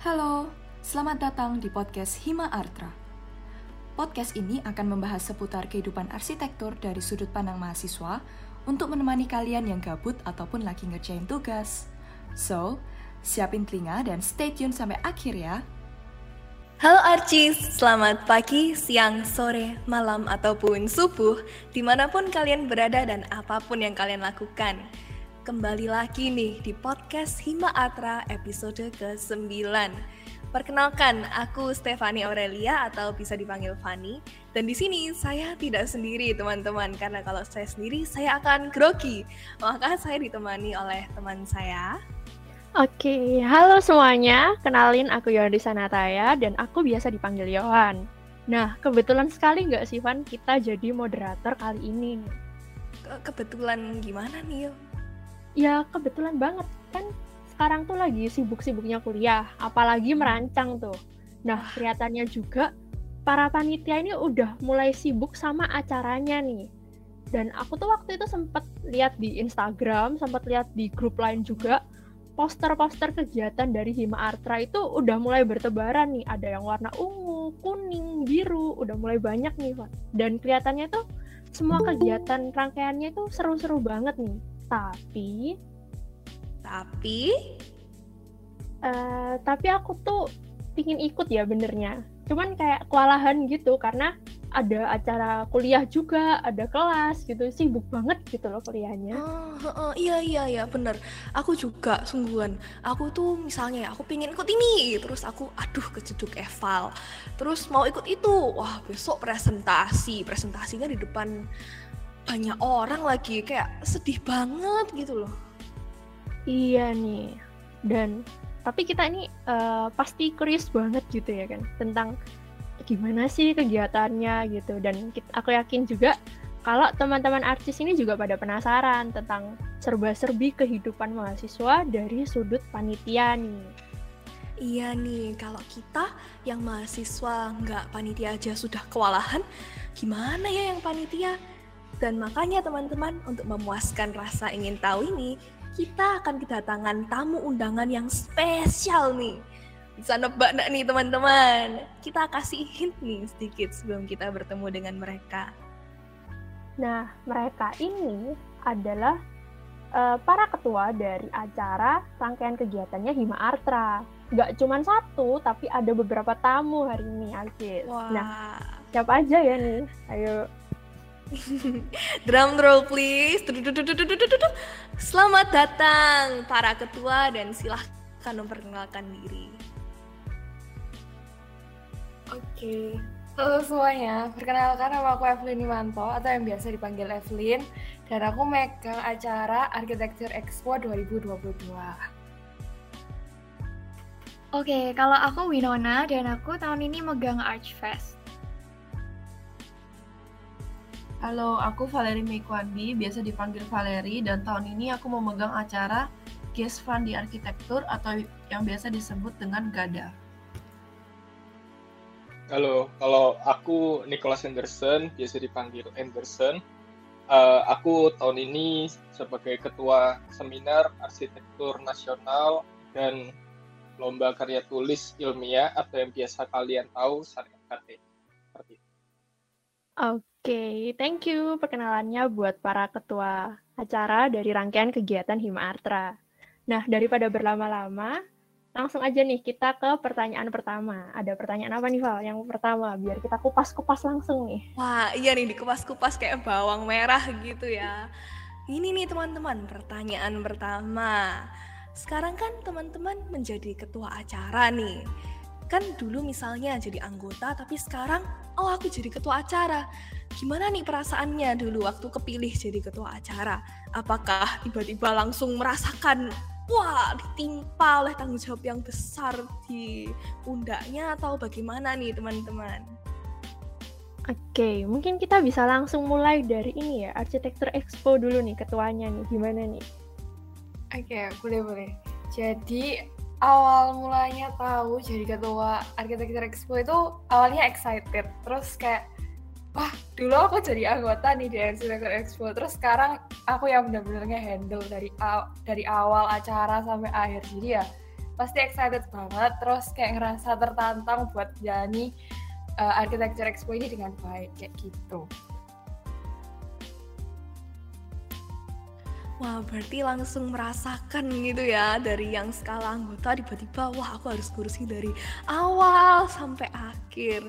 Halo, selamat datang di podcast Hima Artra. Podcast ini akan membahas seputar kehidupan arsitektur dari sudut pandang mahasiswa untuk menemani kalian yang gabut ataupun lagi ngerjain tugas. So, siapin telinga dan stay tune sampai akhir ya. Halo Arcis, selamat pagi, siang, sore, malam, ataupun subuh, di mana pun kalian berada dan apa pun yang kalian lakukan. Kembali lagi nih di podcast Hima Atra episode ke-9. Perkenalkan, aku Stefani Aurelia atau bisa dipanggil Fani. Dan di sini saya tidak sendiri teman-teman, karena kalau saya sendiri saya akan grogi. Maka saya ditemani oleh teman saya, Oke, halo semuanya. Kenalin aku Yohan Sanataya dan aku biasa dipanggil Yohan. Nah, kebetulan sekali nggak sih, Van, kita jadi moderator kali ini. Ke kebetulan gimana nih, Yo? Ya, kebetulan banget. Kan sekarang tuh lagi sibuk-sibuknya kuliah, apalagi merancang tuh. Nah, kelihatannya juga para panitia ini udah mulai sibuk sama acaranya nih. Dan aku tuh waktu itu sempat lihat di Instagram, sempat lihat di grup lain juga, poster-poster kegiatan dari Hima Artra itu udah mulai bertebaran nih. Ada yang warna ungu, kuning, biru, udah mulai banyak nih. Dan kelihatannya tuh semua kegiatan rangkaiannya itu seru-seru banget nih. Tapi Tapi uh, tapi aku tuh pingin ikut ya benernya. Cuman kayak kewalahan gitu karena ada acara kuliah juga, ada kelas gitu, sibuk banget gitu loh kuliahnya. Oh, oh, iya iya iya bener. Aku juga sungguhan. Aku tuh misalnya ya, aku pingin ikut ini, terus aku aduh kejeduk eval. Terus mau ikut itu, wah besok presentasi, presentasinya di depan banyak orang lagi, kayak sedih banget gitu loh. Iya nih. Dan tapi kita ini uh, pasti curious banget gitu ya kan tentang gimana sih kegiatannya gitu dan kita, aku yakin juga kalau teman-teman artis ini juga pada penasaran tentang serba-serbi kehidupan mahasiswa dari sudut panitia nih. Iya nih, kalau kita yang mahasiswa nggak panitia aja sudah kewalahan, gimana ya yang panitia? Dan makanya teman-teman, untuk memuaskan rasa ingin tahu ini, kita akan kedatangan tamu undangan yang spesial nih bisa nebak nak nih teman-teman. Kita kasih hint nih sedikit sebelum kita bertemu dengan mereka. Nah, mereka ini adalah uh, para ketua dari acara rangkaian kegiatannya Hima Artra. Gak cuma satu, tapi ada beberapa tamu hari ini, Alkis. Nah, siapa aja ya nih? Ayo. Drum roll please. Selamat datang para ketua dan silahkan memperkenalkan diri. Oke, halo semuanya. Perkenalkan nama aku Evelyn Imanto atau yang biasa dipanggil Evelyn dan aku megang acara Architecture Expo 2022. Oke, kalau aku Winona dan aku tahun ini megang Archfest. Halo, aku Valeri Meikwandi, biasa dipanggil Valeri dan tahun ini aku memegang acara Guest Fund di Arsitektur atau yang biasa disebut dengan GADA. Halo, kalau aku Nicholas Anderson, biasa dipanggil Anderson. Uh, aku tahun ini sebagai ketua seminar arsitektur nasional dan lomba karya tulis ilmiah atau yang biasa kalian tahu SARKT. Oke, okay, thank you perkenalannya buat para ketua acara dari rangkaian kegiatan Hima Artra. Nah, daripada berlama-lama, langsung aja nih kita ke pertanyaan pertama. Ada pertanyaan apa nih Val? Yang pertama biar kita kupas-kupas langsung nih. Wah iya nih dikupas-kupas kayak bawang merah gitu ya. Ini nih teman-teman pertanyaan pertama. Sekarang kan teman-teman menjadi ketua acara nih. Kan dulu misalnya jadi anggota tapi sekarang oh aku jadi ketua acara. Gimana nih perasaannya dulu waktu kepilih jadi ketua acara? Apakah tiba-tiba langsung merasakan wah ditimpa oleh tanggung jawab yang besar di pundaknya atau bagaimana nih teman-teman? Oke, mungkin kita bisa langsung mulai dari ini ya, arsitektur expo dulu nih ketuanya nih, gimana nih? Oke, boleh boleh. Jadi awal mulanya tahu jadi ketua arsitektur expo itu awalnya excited, terus kayak wah dulu aku jadi anggota nih di Arsitektur Expo. Terus sekarang aku yang benar-benar handle dari aw dari awal acara sampai akhir. Jadi ya pasti excited banget. Terus kayak ngerasa tertantang buat jalani uh, architecture expo ini dengan baik kayak gitu. Wah, berarti langsung merasakan gitu ya dari yang skala anggota tiba-tiba wah aku harus ngurusin dari awal sampai akhir.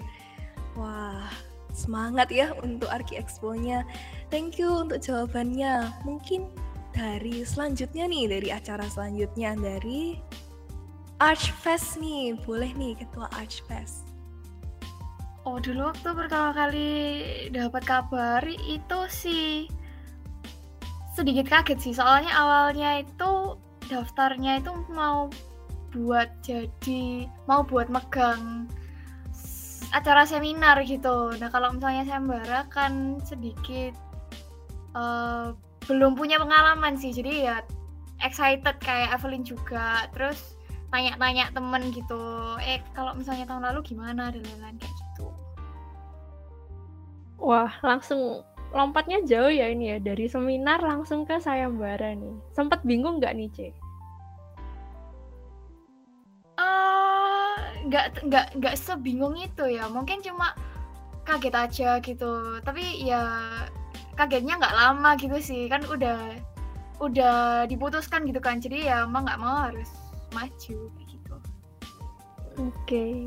Wah, semangat ya untuk Arki Expo-nya. Thank you untuk jawabannya. Mungkin dari selanjutnya nih, dari acara selanjutnya dari Archfest nih. Boleh nih ketua Archfest. Oh, dulu waktu pertama kali dapat kabar itu sih sedikit kaget sih soalnya awalnya itu daftarnya itu mau buat jadi mau buat megang acara seminar gitu. Nah kalau misalnya saya kan sedikit uh, belum punya pengalaman sih, jadi ya excited kayak Evelyn juga. Terus tanya-tanya temen gitu, eh kalau misalnya tahun lalu gimana dan lain-lain kayak gitu. Wah langsung lompatnya jauh ya ini ya dari seminar langsung ke sayembara nih. Sempat bingung nggak nih, C? Uh, nggak nggak nggak sebingung itu ya. Mungkin cuma kaget aja gitu. Tapi ya kagetnya nggak lama gitu sih. Kan udah udah diputuskan gitu kan. Jadi ya emang nggak mau harus maju gitu. Oke. Okay.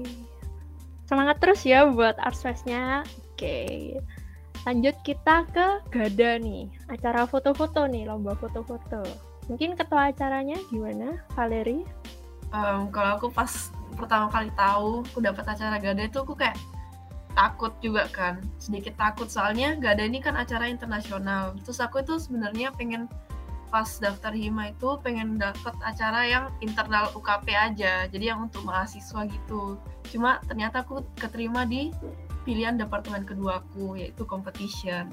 Semangat terus ya buat Arsfest-nya. Oke. Okay. Lanjut kita ke Gada nih, acara foto-foto nih, lomba foto-foto. Mungkin ketua acaranya gimana, Valeri? Um, kalau aku pas pertama kali tahu aku dapat acara Gada itu aku kayak takut juga kan, sedikit takut soalnya Gada ini kan acara internasional. Terus aku itu sebenarnya pengen pas daftar hima itu pengen dapat acara yang internal UKP aja, jadi yang untuk mahasiswa gitu. Cuma ternyata aku keterima di pilihan departemen keduaku yaitu competition.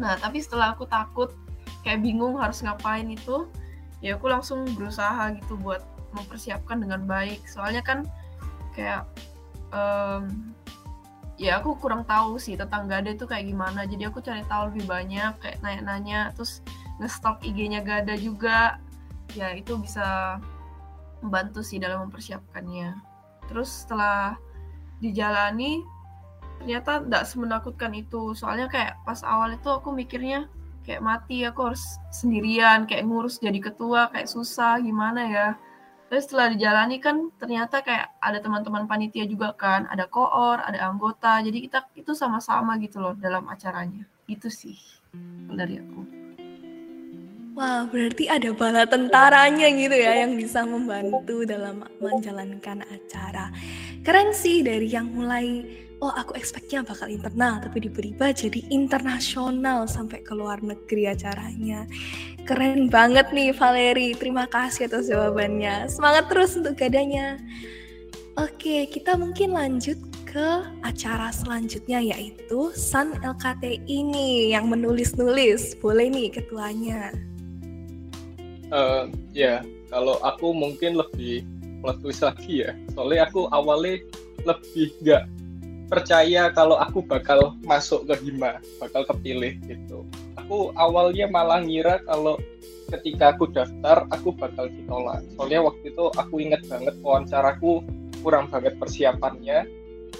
Nah, tapi setelah aku takut kayak bingung harus ngapain itu, ya aku langsung berusaha gitu buat mempersiapkan dengan baik. Soalnya kan kayak um, ya aku kurang tahu sih tentang Gada itu kayak gimana. Jadi aku cari tahu lebih banyak, kayak nanya-nanya, terus nge-stalk IG-nya Gada juga. Ya itu bisa membantu sih dalam mempersiapkannya. Terus setelah dijalani ternyata tidak semenakutkan itu. Soalnya kayak pas awal itu aku mikirnya kayak mati aku harus sendirian kayak ngurus jadi ketua kayak susah gimana ya. Terus setelah dijalani kan ternyata kayak ada teman-teman panitia juga kan ada koor ada anggota. Jadi kita itu sama-sama gitu loh dalam acaranya. Itu sih dari aku. Wah, berarti ada bala tentaranya gitu ya yang bisa membantu dalam menjalankan acara. Keren sih dari yang mulai oh aku expectnya bakal internal tapi diberi jadi internasional sampai ke luar negeri acaranya. Keren banget nih Valeri. Terima kasih atas jawabannya. Semangat terus untuk gadanya. Oke kita mungkin lanjut ke acara selanjutnya yaitu Sun LKT ini yang menulis-nulis. Boleh nih ketuanya. Uh, ya kalau aku mungkin lebih plot lagi ya. Soalnya aku awalnya lebih gak percaya kalau aku bakal masuk ke Hima, bakal kepilih gitu. Aku awalnya malah ngira kalau ketika aku daftar aku bakal ditolak. Soalnya waktu itu aku inget banget wawancaraku kurang banget persiapannya.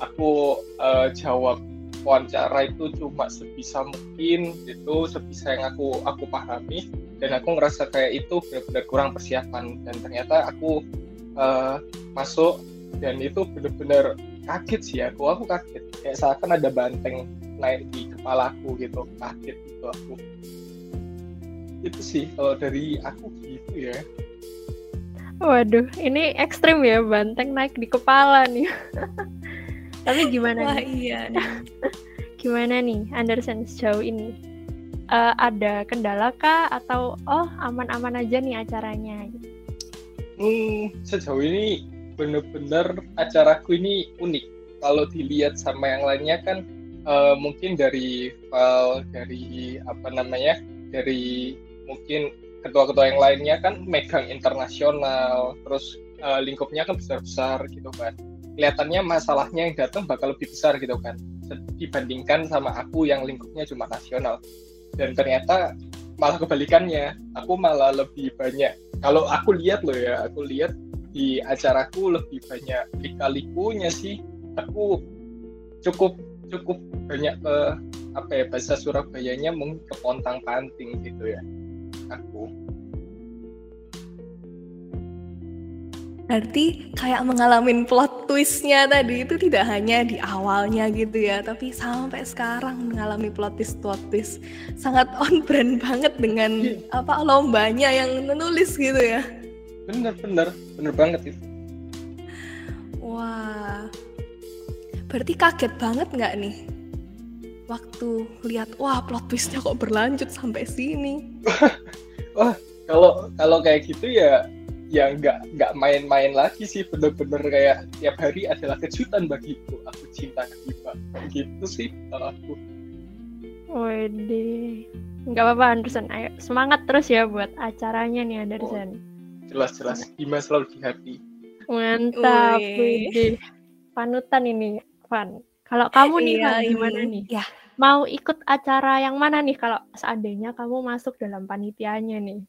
Aku uh, jawab wawancara itu cuma sebisa mungkin itu sebisa yang aku aku pahami dan aku ngerasa kayak itu benar-benar kurang persiapan dan ternyata aku uh, masuk dan itu benar-benar kaget sih aku aku kaget kayak seakan ada banteng naik di kepalaku gitu kaget gitu aku itu sih kalau dari aku gitu ya Waduh, ini ekstrim ya banteng naik di kepala nih. Tapi gimana Wah, nih? iya. gimana nih Anderson sejauh ini? Uh, ada kendala kah atau oh aman-aman aja nih acaranya? Hmm, sejauh ini bener-bener acaraku ini unik. Kalau dilihat sama yang lainnya kan uh, mungkin dari file dari apa namanya dari mungkin ketua-ketua yang lainnya kan megang internasional, terus uh, lingkupnya kan besar-besar gitu kan. Kelihatannya masalahnya yang datang bakal lebih besar gitu kan dibandingkan sama aku yang lingkupnya cuma nasional. Dan ternyata malah kebalikannya, aku malah lebih banyak. Kalau aku lihat loh ya, aku lihat di acaraku lebih banyak lika-likunya sih aku cukup cukup banyak ke apa ya bahasa Surabayanya mungkin ke pontang panting gitu ya aku Berarti kayak mengalami plot twistnya tadi itu tidak hanya di awalnya gitu ya, tapi sampai sekarang mengalami plot twist plot twist sangat on brand banget dengan Iya. apa lombanya yang menulis gitu ya. Bener bener. Bener banget itu Wah, berarti kaget banget nggak nih? Waktu lihat wah plot twistnya kok berlanjut sampai sini. kalau kalau kayak gitu ya ya nggak nggak main-main lagi sih. Bener-bener kayak tiap hari adalah kejutan bagiku. Aku cinta Diva gitu sih kalau aku. Wede. Nggak apa-apa Anderson, ayo semangat terus ya buat acaranya nih Anderson. Jelas-jelas Bima selalu di hati Mantap, Wih. Wede. Panutan ini, Van. Kalau kamu nih, Iya, ini. gimana nih? Ya. Mau ikut acara yang mana nih kalau seandainya kamu masuk dalam panitianya nih?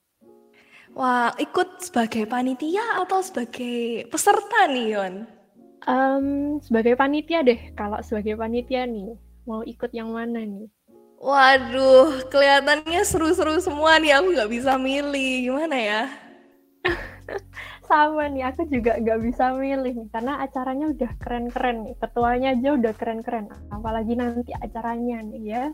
Wah, ikut sebagai panitia atau sebagai peserta nih, Yon? Em, sebagai panitia deh, kalau sebagai panitia nih, mau ikut yang mana nih? Waduh, kelihatannya seru-seru semua nih. Aku nggak bisa milih. Gimana ya? Sama nih, aku juga nggak bisa milih nih, karena acaranya udah keren-keren nih. Ketuanya aja udah keren-keren, apalagi nanti acaranya nih ya.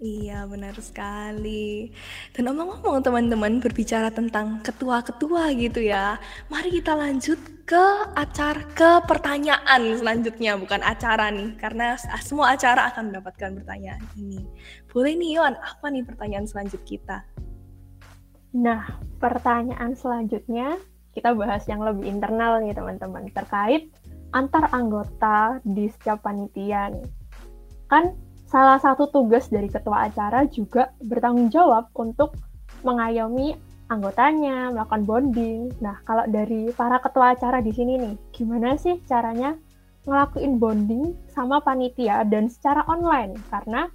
Iya, benar sekali. Dan omong-omong teman-teman berbicara tentang ketua-ketua gitu ya. Mari kita lanjut ke acara ke pertanyaan selanjutnya, bukan acara nih. Karena semua acara akan mendapatkan pertanyaan ini. Boleh nih Yon, apa nih pertanyaan selanjut kita? Nah, pertanyaan selanjutnya kita bahas yang lebih internal nih teman-teman terkait antar anggota di setiap panitia nih. Kan salah satu tugas dari ketua acara juga bertanggung jawab untuk mengayomi anggotanya, melakukan bonding. Nah, kalau dari para ketua acara di sini nih, gimana sih caranya ngelakuin bonding sama panitia dan secara online? Karena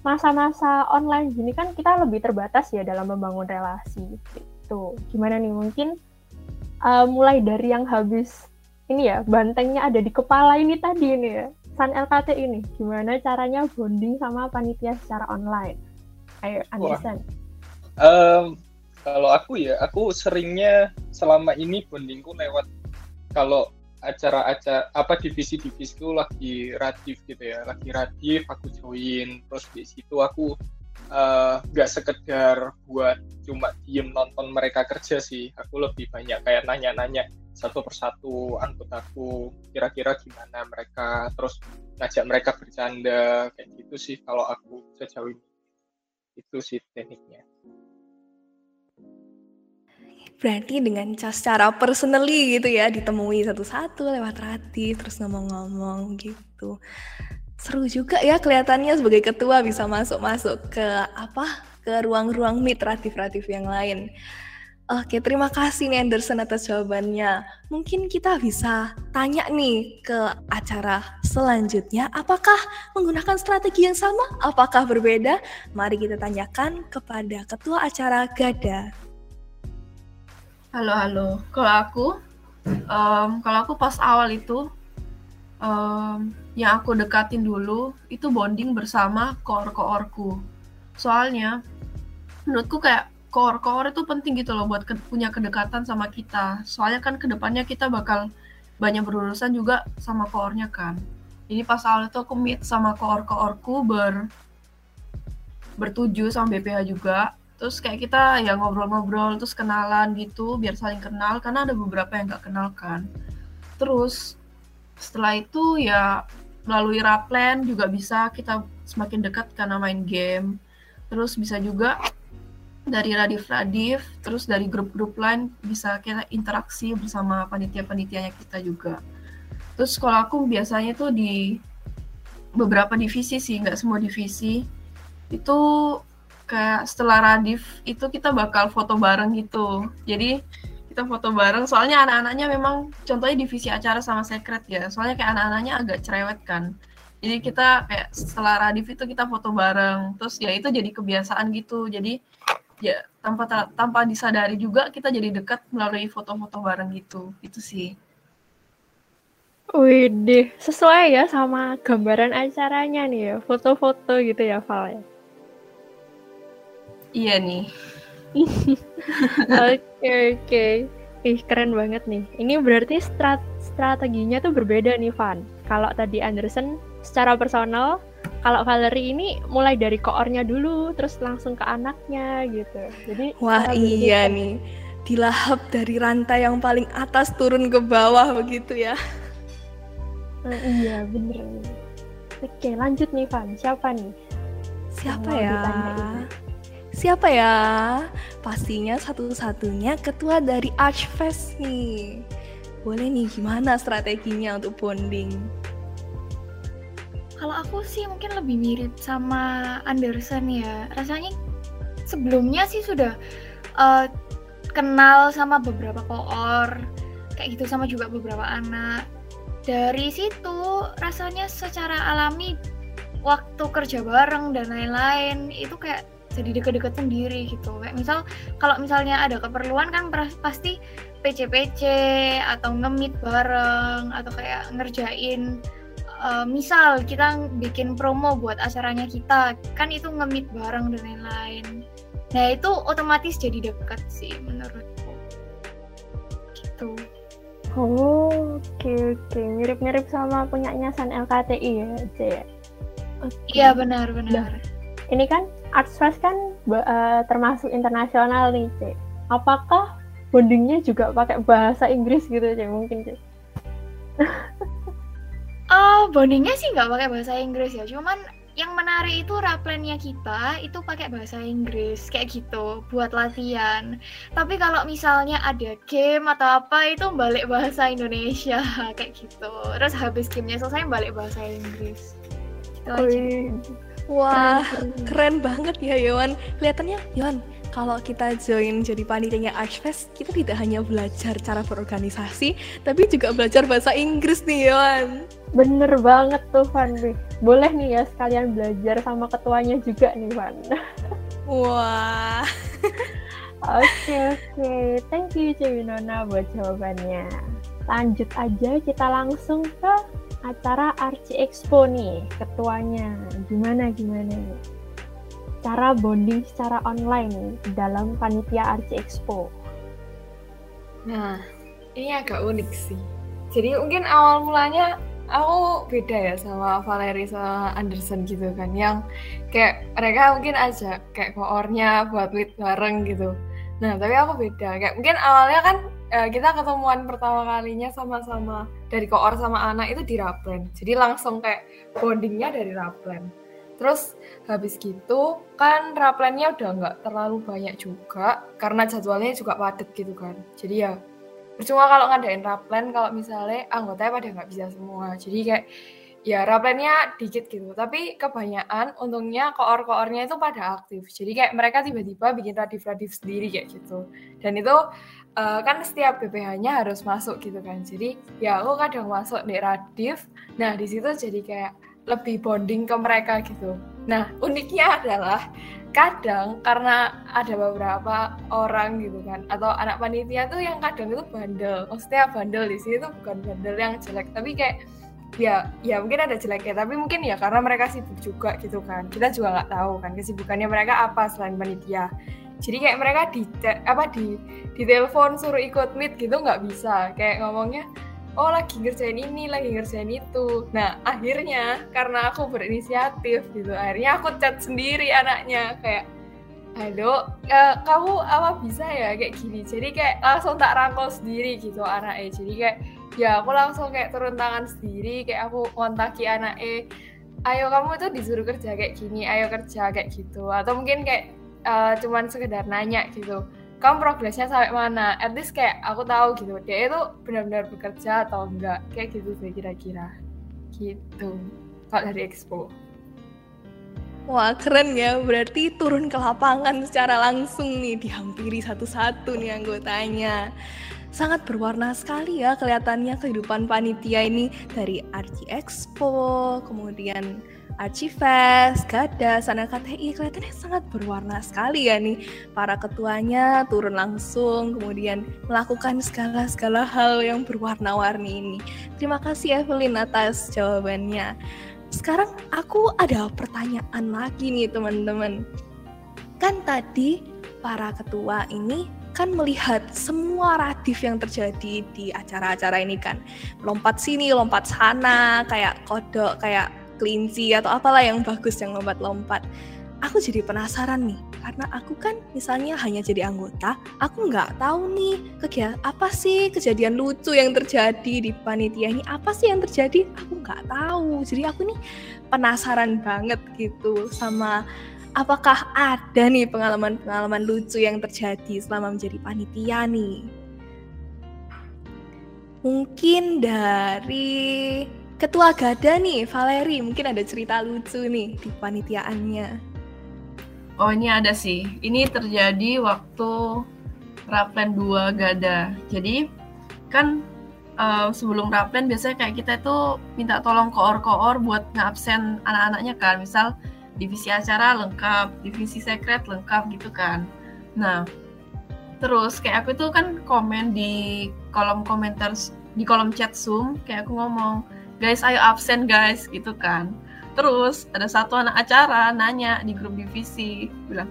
masa-masa online gini kan kita lebih terbatas ya dalam membangun relasi gitu. Gimana nih mungkin uh, mulai dari yang habis ini ya bantengnya ada di kepala ini tadi nih ya San LKT ini gimana caranya bonding sama panitia secara online? Ayo Anderson. Em, kalau aku ya aku seringnya selama ini bondingku lewat kalau acara-acara apa divisi-divisiku lagi radif gitu ya lagi radif aku join terus di situ aku eh, nggak sekedar buat cuma diem nonton mereka kerja sih aku lebih banyak kayak nanya-nanya satu persatu anggotaku kira-kira gimana mereka terus ngajak mereka bercanda kayak gitu sih kalau aku sejauh ini. Itu sih tekniknya Berarti dengan ca- secara personally gitu ya, ditemui satu-satu lewat Rati, terus ngomong-ngomong gitu. Seru juga ya kelihatannya sebagai ketua bisa masuk-masuk ke apa? Ke ruang-ruang meet Ratif-Ratif yang lain. Oke, terima kasih nih Anderson atas jawabannya. Mungkin kita bisa tanya nih ke acara selanjutnya, apakah menggunakan strategi yang sama? Apakah berbeda? Mari kita tanyakan kepada ketua acara Gada. Halo, halo. Kalau aku, em, kalau aku pas awal itu, em, yang aku dekatin dulu itu bonding bersama koor-koorku. Soalnya, menurutku kayak koor-koor itu penting gitu loh buat ke- punya kedekatan sama kita. Soalnya kan ke depannya kita bakal banyak berurusan juga sama koornya kan. Jadi pas awal itu aku meet sama koor-koorku ber bertuju sama BPH juga terus kayak kita ya ngobrol-ngobrol terus kenalan gitu biar saling kenal karena ada beberapa yang nggak kenal kan. Terus setelah itu ya melalui raplen juga bisa kita semakin dekat karena main game. Terus bisa juga dari radif-radif terus dari grup-grup lain bisa kita interaksi bersama panitia-panitianya kita juga. Terus kalau aku biasanya tuh di beberapa divisi sih nggak semua divisi. Itu kayak setelah Radif itu kita bakal foto bareng gitu. Jadi kita foto bareng soalnya anak-anaknya memang contohnya divisi acara sama secret ya. Soalnya kayak anak-anaknya agak cerewet kan. Jadi kita kayak setelah Radif itu kita foto bareng. Terus ya itu jadi kebiasaan gitu. Jadi ya tanpa tanpa disadari juga kita jadi dekat melalui foto-foto bareng gitu itu sih Wih, deh, sesuai ya sama gambaran acaranya nih ya, foto-foto gitu ya, Val ya. Iya nih. Oke, oke. Ih, keren banget nih. Ini berarti strat strateginya tuh berbeda nih, Van. Kalau tadi Anderson secara personal, kalau Valerie ini mulai dari koornya dulu, terus langsung ke anaknya gitu. Jadi Wah iya nih, dilahap dari rantai yang paling atas turun ke bawah begitu ya. Nah, iya bener. Oke lanjut nih Van, siapa nih? Siapa ya? Siapa ya? Pastinya satu-satunya ketua dari Archfest nih. Boleh nih gimana strateginya untuk bonding? Kalau aku sih mungkin lebih mirip sama Anderson ya. Rasanya sebelumnya sih sudah uh, kenal sama beberapa koor kayak gitu sama juga beberapa anak dari situ rasanya secara alami waktu kerja bareng dan lain-lain itu kayak jadi deket-deket sendiri gitu kayak misal kalau misalnya ada keperluan kan pasti PC-PC atau ngemit bareng atau kayak ngerjain uh, misal kita bikin promo buat acaranya kita kan itu ngemit bareng dan lain-lain nah itu otomatis jadi deket sih menurutku gitu Oh, oke okay, oke. Okay. Mirip-mirip sama punyanya San LKTI ya, C. Okay. Iya, benar benar. Nah, ini kan Arts Fest kan uh, termasuk internasional nih, C. Apakah bondingnya juga pakai bahasa Inggris gitu, C? Mungkin, C. oh, bondingnya sih nggak pakai bahasa Inggris ya. Cuman yang menarik itu raplennya kita itu pakai bahasa Inggris kayak gitu buat latihan. Tapi kalau misalnya ada game atau apa itu balik bahasa Indonesia kayak gitu. Terus habis gamenya selesai balik bahasa Inggris. Gitu aja. Wah, keren banget ya Yohan. Kelihatannya Yohan, kalau kita join jadi panitianya Archfest, kita tidak hanya belajar cara berorganisasi, tapi juga belajar bahasa Inggris nih Yohan. Bener banget tuh Van. Boleh nih ya sekalian belajar sama ketuanya juga nih Van. Wah. Oke oke, thank you Cewinona buat jawabannya. Lanjut aja kita langsung ke acara Arci Expo nih, ketuanya. Gimana gimana? Cara bonding secara online dalam panitia Arci Expo. Nah, ini agak unik sih. Jadi mungkin awal mulanya aku beda ya sama Valerie sama Anderson gitu kan yang kayak mereka mungkin aja kayak koornya buat meet bareng gitu nah tapi aku beda kayak mungkin awalnya kan uh, kita ketemuan pertama kalinya sama-sama dari koor sama anak itu di Raplen jadi langsung kayak bondingnya dari Raplen terus habis gitu kan Raplennya udah nggak terlalu banyak juga karena jadwalnya juga padat gitu kan. Jadi ya percuma kalau ngadain raplan kalau misalnya anggotanya pada nggak bisa semua. Jadi kayak ya raplannya dikit gitu. Tapi kebanyakan untungnya koor-koornya itu pada aktif. Jadi kayak mereka tiba-tiba bikin radif-radif sendiri kayak gitu. Dan itu uh, kan setiap BPH-nya harus masuk gitu kan. Jadi ya aku kadang masuk di radif nah di situ jadi kayak lebih bonding ke mereka gitu. Nah uniknya adalah kadang karena ada beberapa orang gitu kan atau anak panitia tuh yang kadang itu bandel. Maksudnya bandel di sini tuh bukan bandel yang jelek tapi kayak ya ya mungkin ada jeleknya tapi mungkin ya karena mereka sibuk juga gitu kan. Kita juga nggak tahu kan kesibukannya mereka apa selain panitia jadi kayak mereka di apa di di telepon suruh ikut meet gitu nggak bisa. Kayak ngomongnya oh lagi ngerjain ini lagi ngerjain itu. Nah akhirnya karena aku berinisiatif gitu akhirnya aku chat sendiri anaknya kayak halo uh, kamu apa bisa ya? Kayak gini. Jadi kayak langsung tak rangkul sendiri gitu anaknya. Jadi kayak ya aku langsung kayak turun tangan sendiri kayak aku kontaki anaknya ayo kamu tuh disuruh kerja kayak gini ayo kerja kayak gitu. Atau mungkin kayak uh, cuman sekedar nanya gitu. Kamu progresnya sampai mana? At least kayak aku tahu gitu dia itu benar-benar bekerja atau enggak kayak gitu sih kira-kira. Gitu. Kalau dari expo. Wah keren ya, berarti turun ke lapangan secara langsung nih, dihampiri satu-satu nih anggotanya. Sangat berwarna sekali ya kelihatannya kehidupan panitia ini dari Archie Expo, kemudian Archivest, Gada, Sana KTI kelihatannya sangat berwarna sekali ya nih. Para ketuanya turun langsung, kemudian melakukan segala-segala hal yang berwarna-warni ini. Terima kasih Evelyn atas jawabannya. Sekarang aku ada pertanyaan lagi nih teman-teman. Kan tadi para ketua ini kan melihat semua radif yang terjadi di acara-acara ini kan. Lompat sini, lompat sana, kayak kodok, kayak kelinci atau apalah yang bagus yang lompat-lompat. Aku jadi penasaran nih, karena aku kan misalnya hanya jadi anggota, aku nggak tahu nih kegiatan apa sih kejadian lucu yang terjadi di panitia ini, apa sih yang terjadi, aku nggak tahu. Jadi aku nih penasaran banget gitu sama apakah ada nih pengalaman-pengalaman lucu yang terjadi selama menjadi panitia nih. Mungkin dari Ketua Gada nih, Valeri, mungkin ada cerita lucu nih di panitiaannya. Oh ini ada sih. Ini terjadi waktu Raplen 2 Gada. Jadi kan uh, sebelum Raplen biasanya kayak kita itu minta tolong koor-koor buat ngabsen anak-anaknya kan. Misal divisi acara lengkap, divisi sekret lengkap gitu kan. Nah, terus kayak aku itu kan komen di kolom komentar di kolom chat Zoom kayak aku ngomong guys ayo absen guys. Gitu kan. Terus ada satu anak acara nanya di grup divisi. Bilang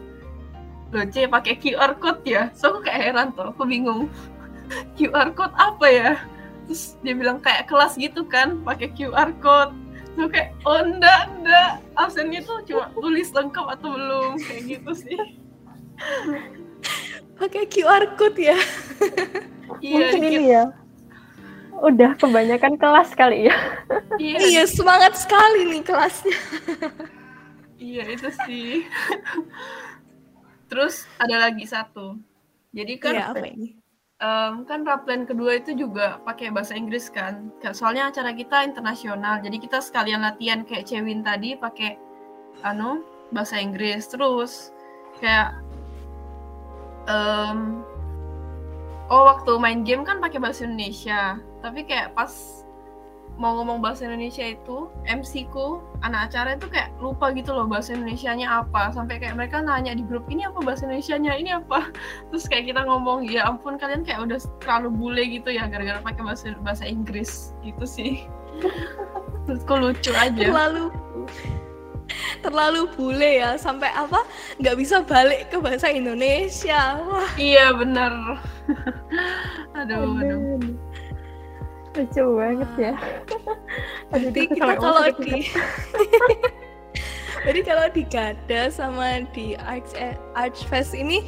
lo C pakai QR code ya? So aku kayak heran tuh. Aku bingung. QR code apa ya? Terus dia bilang kayak kelas gitu kan pakai QR code. So kayak oh enggak enggak absennya tuh cuma tulis lengkap atau belum? Kayak gitu sih. Pakai QR code ya? Iya mungkin ini ya udah kebanyakan kelas kali ya. Iya, iya semangat sekali nih kelasnya. iya itu sih. Terus ada lagi satu. Jadi kan iya, apa ini? Um, kan Raplan kedua itu juga pakai bahasa Inggris kan. Soalnya acara kita internasional. Jadi kita sekalian latihan kayak Cewin tadi pakai anu bahasa Inggris. Terus kayak um, oh waktu main game kan pakai bahasa Indonesia tapi kayak pas mau ngomong bahasa Indonesia itu MC ku anak acara itu kayak lupa gitu loh bahasa Indonesia-nya apa. Sampai kayak mereka nanya di grup ini apa bahasa Indonesia-nya? Ini apa? Terus kayak kita ngomong ya ampun kalian kayak udah terlalu bule gitu ya gara-gara pakai bahasa bahasa Inggris. Gitu sih. Terus kok lucu aja. Terlalu terlalu bule ya. Sampai apa? Nggak bisa balik ke bahasa Indonesia. Wah. Iya bener aduh. Aduh lucu banget ya. Jadi kita kalau di jadi kalau di Gada sama di Arch Archfest ini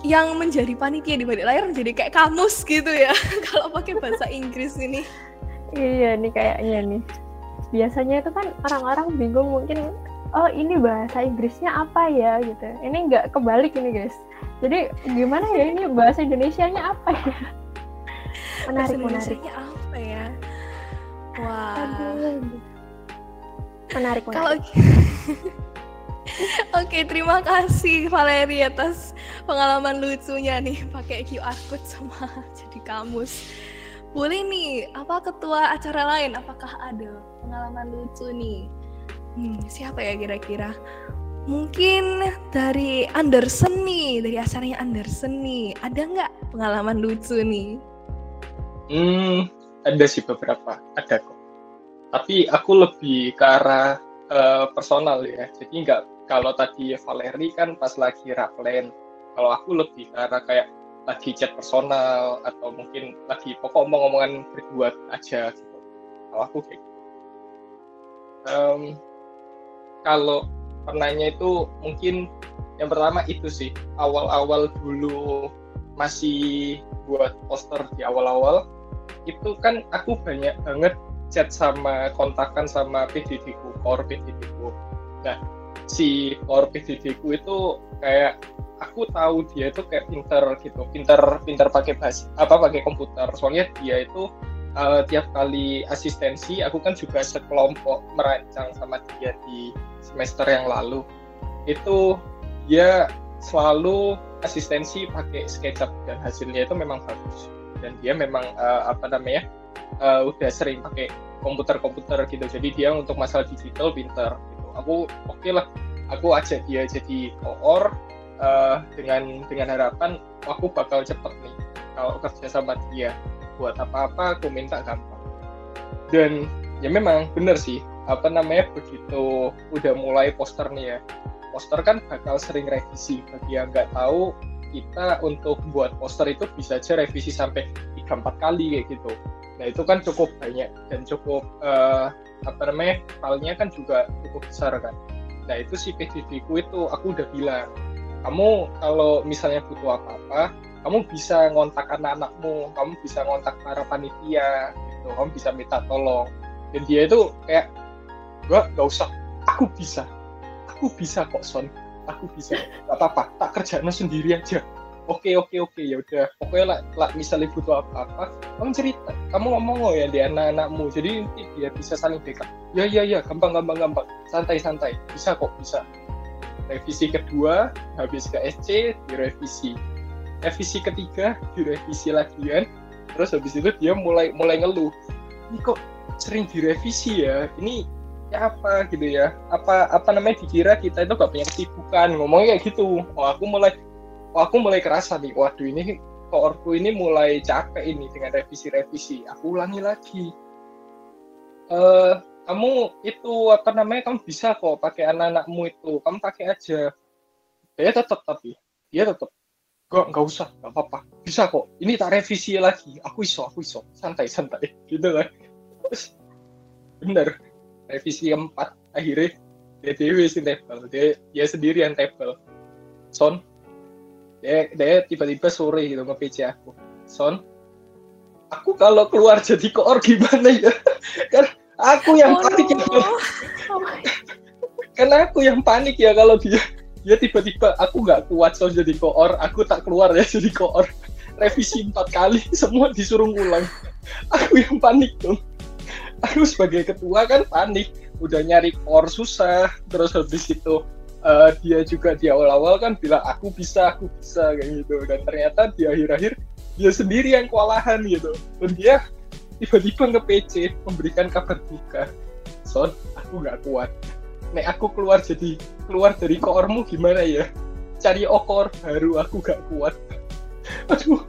yang menjadi panitia di balik layar menjadi kayak kamus gitu ya. Kalau pakai bahasa Inggris ini. Iya nih kayaknya nih. Biasanya itu kan orang-orang bingung mungkin oh ini bahasa Inggrisnya apa ya? gitu. Ini nggak kebalik ini guys. Jadi gimana ya ini bahasa Indonesia-nya apa ya menarik menarik apa ya wah menarik kalau Oke, terima kasih Valeri atas pengalaman lucunya nih pakai QR code sama jadi kamus. Boleh nih, apa ketua acara lain? Apakah ada pengalaman lucu nih? Hmm, siapa ya kira-kira? Mungkin dari Anderson nih, dari acaranya Anderson nih. Ada nggak pengalaman lucu nih? Hmm, ada sih beberapa, ada kok. Tapi aku lebih ke arah uh, personal ya. Jadi nggak kalau tadi Valeri kan pas lagi raplen. Kalau aku lebih ke arah kayak lagi chat personal atau mungkin lagi pokok omong-omongan berdua aja gitu. Kalau aku kayak gitu. Um, kalau pernahnya itu mungkin yang pertama itu sih awal-awal dulu masih buat poster di awal-awal itu kan aku banyak banget chat sama kontakan sama PDD ku, core PDD ku. Nah, si core PDD ku itu kayak aku tahu dia itu kayak pinter gitu, pinter pinter pakai bahasa apa pakai komputer. Soalnya dia itu uh, tiap kali asistensi, aku kan juga sekelompok merancang sama dia di semester yang lalu. Itu dia selalu asistensi pakai SketchUp dan hasilnya itu memang bagus dan dia memang uh, apa namanya uh, udah sering pakai komputer-komputer gitu. Jadi dia untuk masalah digital pinter gitu. Aku oke okay lah. Aku ajak dia jadi koor uh, dengan dengan harapan aku bakal cepet nih kalau kerja sama dia. Buat apa-apa aku minta gampang. Dan ya memang bener sih apa namanya begitu udah mulai poster nih ya. Poster kan bakal sering revisi. Bagi yang nggak tahu kita untuk buat poster itu bisa aja revisi sampai 3-4 kali kayak gitu. Nah itu kan cukup banyak dan cukup uh, apa namanya filenya kan juga cukup besar kan. Nah itu si ku itu aku udah bilang kamu kalau misalnya butuh apa-apa kamu bisa ngontak anak-anakmu kamu bisa ngontak para panitia gitu. Kamu bisa minta tolong. Dan dia itu kayak gak, gak usah. Aku bisa. Aku bisa kok son aku bisa. Gak apa-apa tak kerjanya sendiri aja. Oke oke oke ya udah. Pokoknya lah, lah misalnya butuh apa-apa kamu cerita. Kamu ngomong oh ya di anak-anakmu. Jadi nanti dia bisa saling backup. Ya ya ya gampang gampang gampang. Santai santai bisa kok bisa. Revisi kedua habis ke SC direvisi. Revisi ketiga direvisi lagi kan? Terus habis itu dia mulai mulai ngeluh. Ini kok sering direvisi ya? Ini ya apa gitu ya? Apa apa namanya dikira kita itu gak punya kesibukan? Ngomongnya kayak gitu. Oh aku mulai oh aku mulai kerasa nih waduh ini koorku ini mulai capek ini dengan revisi-revisi. Aku ulangi lagi. Uh, kamu itu apa namanya? Kamu bisa kok pakai anak-anakmu itu. Kamu pakai aja. Dia tetap tapi. Dia tetap gak nggak usah nggak apa-apa. Bisa kok. Ini tak revisi lagi. Aku iso aku iso. Santai santai. Gitu kan bener revisi keempat akhirnya dewi sih table dia dia sendiri yang table son. Dia dia tiba-tiba sore gitu nge PC aku. Son aku kalau keluar jadi koor gimana ya? Kan aku yang oh panik no. ya oh karena aku yang panik ya kalau dia dia tiba-tiba aku nggak kuat so jadi koor. Aku tak keluar ya jadi koor. Revisi empat kali semua disuruh ngulang. Aku yang panik dong aku sebagai ketua kan panik udah nyari core susah. Terus habis itu uh, dia juga di awal-awal kan bilang aku bisa aku bisa kayak gitu. Dan ternyata di akhir-akhir dia sendiri yang kewalahan gitu. Dan dia tiba-tiba nge PC memberikan kabar duka. Son aku nggak kuat. Nek aku keluar jadi keluar dari koormu gimana ya? Cari okor baru aku gak kuat. Aduh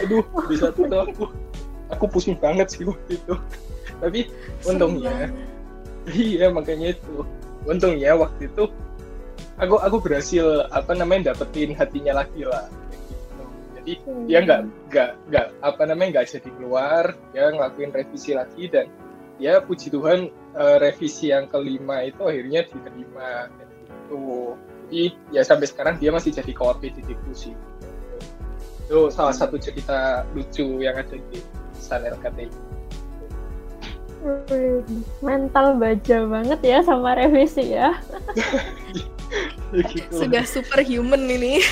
aduh bisa tuh aku. Aku pusing banget sih waktu itu tapi untungnya iya makanya itu. Untungnya waktu itu aku aku berhasil apa namanya dapetin hatinya lagi lah gitu. jadi hmm. dia nggak nggak nggak apa namanya nggak jadi keluar dia ngelakuin revisi lagi dan ya puji Tuhan uh, revisi yang kelima itu akhirnya diterima gitu. Jadi ya sampai sekarang dia masih jadi koordinator di diskusi itu salah satu cerita lucu yang ada di San LKTI mental baja banget ya sama revisi ya. Sudah superhuman ini.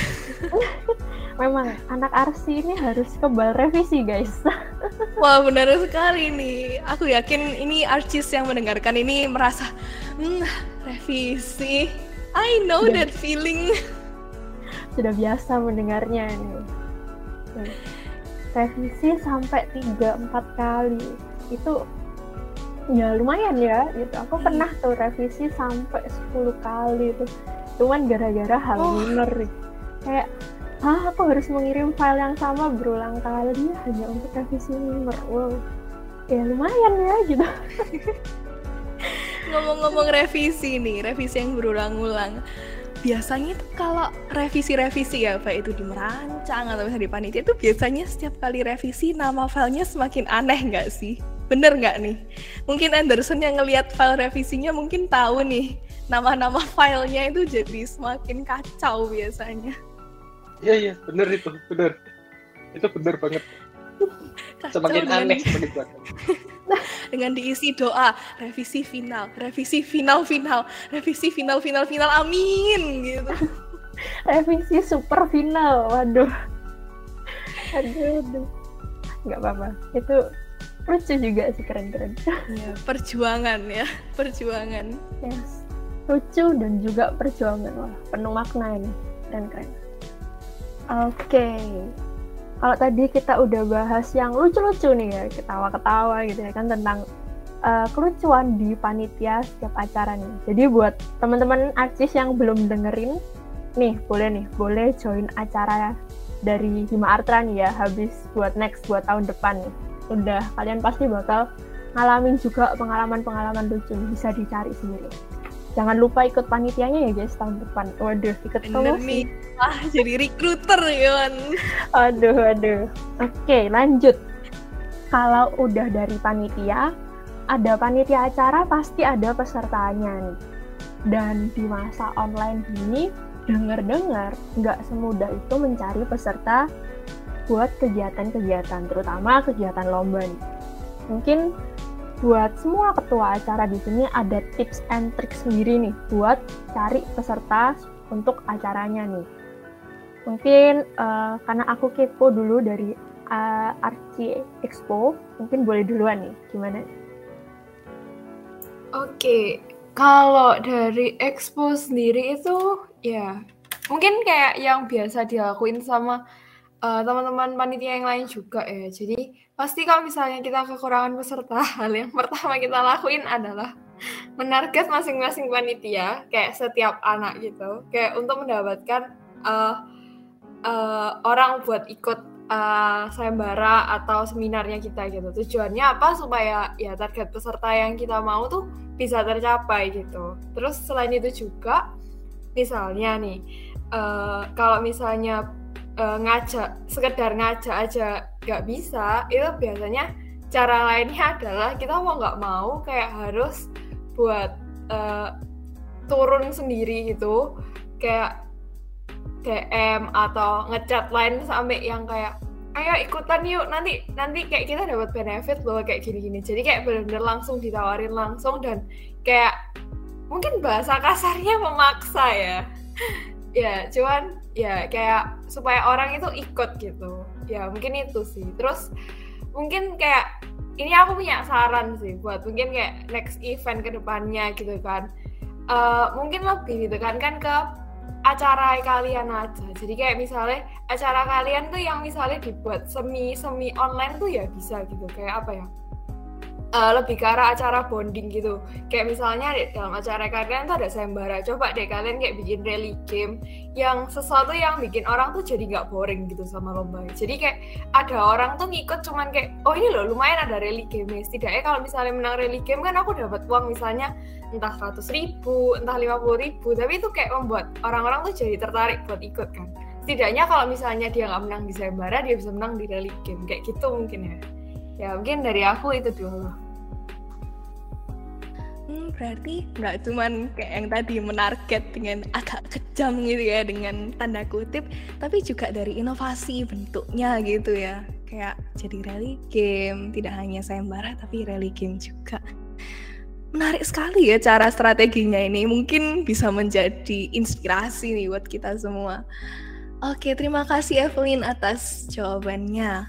Memang anak arsi ini harus kebal revisi guys. Wah benar sekali nih. Aku yakin ini artis yang mendengarkan ini merasa, hmm, revisi. I know Sudah. that feeling. Sudah biasa mendengarnya nih. Revisi sampai 3-4 kali. Itu ya lumayan ya gitu. Aku pernah tuh revisi sampai 10 kali tuh. Cuman gara-gara hal oh. minor kayak ah aku harus mengirim file yang sama berulang kali hanya untuk revisi minor wow. Ya lumayan ya gitu. Ngomong-ngomong revisi nih revisi yang berulang-ulang. Biasanya tuh kalau revisi-revisi ya baik itu di merancang atau misalnya di panitia itu biasanya setiap kali revisi nama filenya semakin aneh nggak sih bener nggak nih? Mungkin Anderson yang ngelihat file revisinya mungkin tahu nih nama-nama filenya itu jadi semakin kacau biasanya. Iya iya bener itu bener itu bener banget. Kacau semakin aneh semakin banget. dengan diisi doa revisi final, revisi final final, revisi final final final, amin gitu. revisi super final, waduh, aduh, aduh. nggak apa-apa itu lucu juga sih keren-keren. Ya, perjuangan ya perjuangan. Yes. Lucu dan juga perjuangan wah penuh makna ini. Keren keren oke. Kalau tadi kita udah bahas yang lucu-lucu nih ya ketawa-ketawa gitu ya kan tentang uh, kelucuan di panitia setiap acara nih. Jadi buat teman-teman artis yang belum dengerin nih boleh nih boleh join acara dari Hima Artra nih ya habis buat next buat tahun depan nih udah kalian pasti bakal ngalamin juga pengalaman-pengalaman lucu bisa dicari sendiri. Jangan lupa ikut panitianya ya guys tahun depan. Waduh ikut nih. Ah jadi recruiter ya aduh aduh. Oke lanjut. Kalau udah dari panitia ada panitia acara pasti ada pesertanya nih. Dan di masa online ini dengar-dengar nggak semudah itu mencari peserta buat kegiatan-kegiatan, terutama kegiatan lomba nih. Mungkin buat semua ketua acara di sini ada tips and tricks sendiri nih buat cari peserta untuk acaranya nih. Mungkin uh, karena aku kepo dulu dari uh, Expo, mungkin boleh duluan nih, gimana? Oke, kalau dari Expo sendiri itu ya mungkin kayak yang biasa dilakuin sama uh, teman-teman panitia yang lain juga ya. Jadi pasti kalau misalnya kita kekurangan peserta, hal yang pertama kita lakuin adalah menarget masing-masing panitia kayak setiap anak gitu, kayak untuk mendapatkan uh, uh, orang buat ikut uh, sayembara atau seminarnya kita gitu. Tujuannya apa supaya ya target peserta yang kita mau tuh bisa tercapai gitu. Terus selain itu juga misalnya nih uh, kalau misalnya uh, ngajak sekedar ngajak aja nggak bisa itu biasanya cara lainnya adalah kita mau nggak mau kayak harus buat uh, turun sendiri gitu. Kayak DM atau ngechat lain sampai yang kayak ayo ikutan yuk nanti nanti kayak kita dapat benefit loh kayak gini-gini. Jadi kayak benar-benar langsung ditawarin langsung dan kayak mungkin bahasa kasarnya memaksa ya. Ya cuman ya kayak supaya orang itu ikut gitu. Ya mungkin itu sih. Terus mungkin kayak ini aku punya saran sih buat mungkin kayak next event ke depannya gitu kan. Uh, mungkin lebih gitu kan kan ke acara kalian aja. Jadi kayak misalnya acara kalian tuh yang misalnya dibuat semi semi online tuh ya bisa gitu. Kayak apa ya uh, lebih ke arah acara bonding gitu. Kayak misalnya dalam acara kalian tuh ada sayembara. Coba deh kalian kayak bikin rally game yang sesuatu yang bikin orang tuh jadi nggak boring gitu sama lomba. Jadi kayak ada orang tuh ngikut cuman kayak oh ini loh lumayan ada rally game. Setidaknya kalau misalnya menang rally game kan aku dapat uang misalnya entah 100 ribu, entah 50 ribu. Tapi itu kayak membuat orang-orang tuh jadi tertarik buat ikut kan. Setidaknya kalau misalnya dia nggak menang di sayembara, dia bisa menang di rally game. Kayak gitu mungkin ya ya mungkin dari aku itu dulu. Hmm, berarti nggak cuman kayak yang tadi menarget dengan agak kejam gitu ya dengan tanda kutip tapi juga dari inovasi bentuknya gitu ya. Kayak jadi rally game tidak hanya sayembara tapi rally game juga. Menarik sekali ya cara strateginya ini. Mungkin bisa menjadi inspirasi nih buat kita semua. Oke terima kasih Evelyn atas jawabannya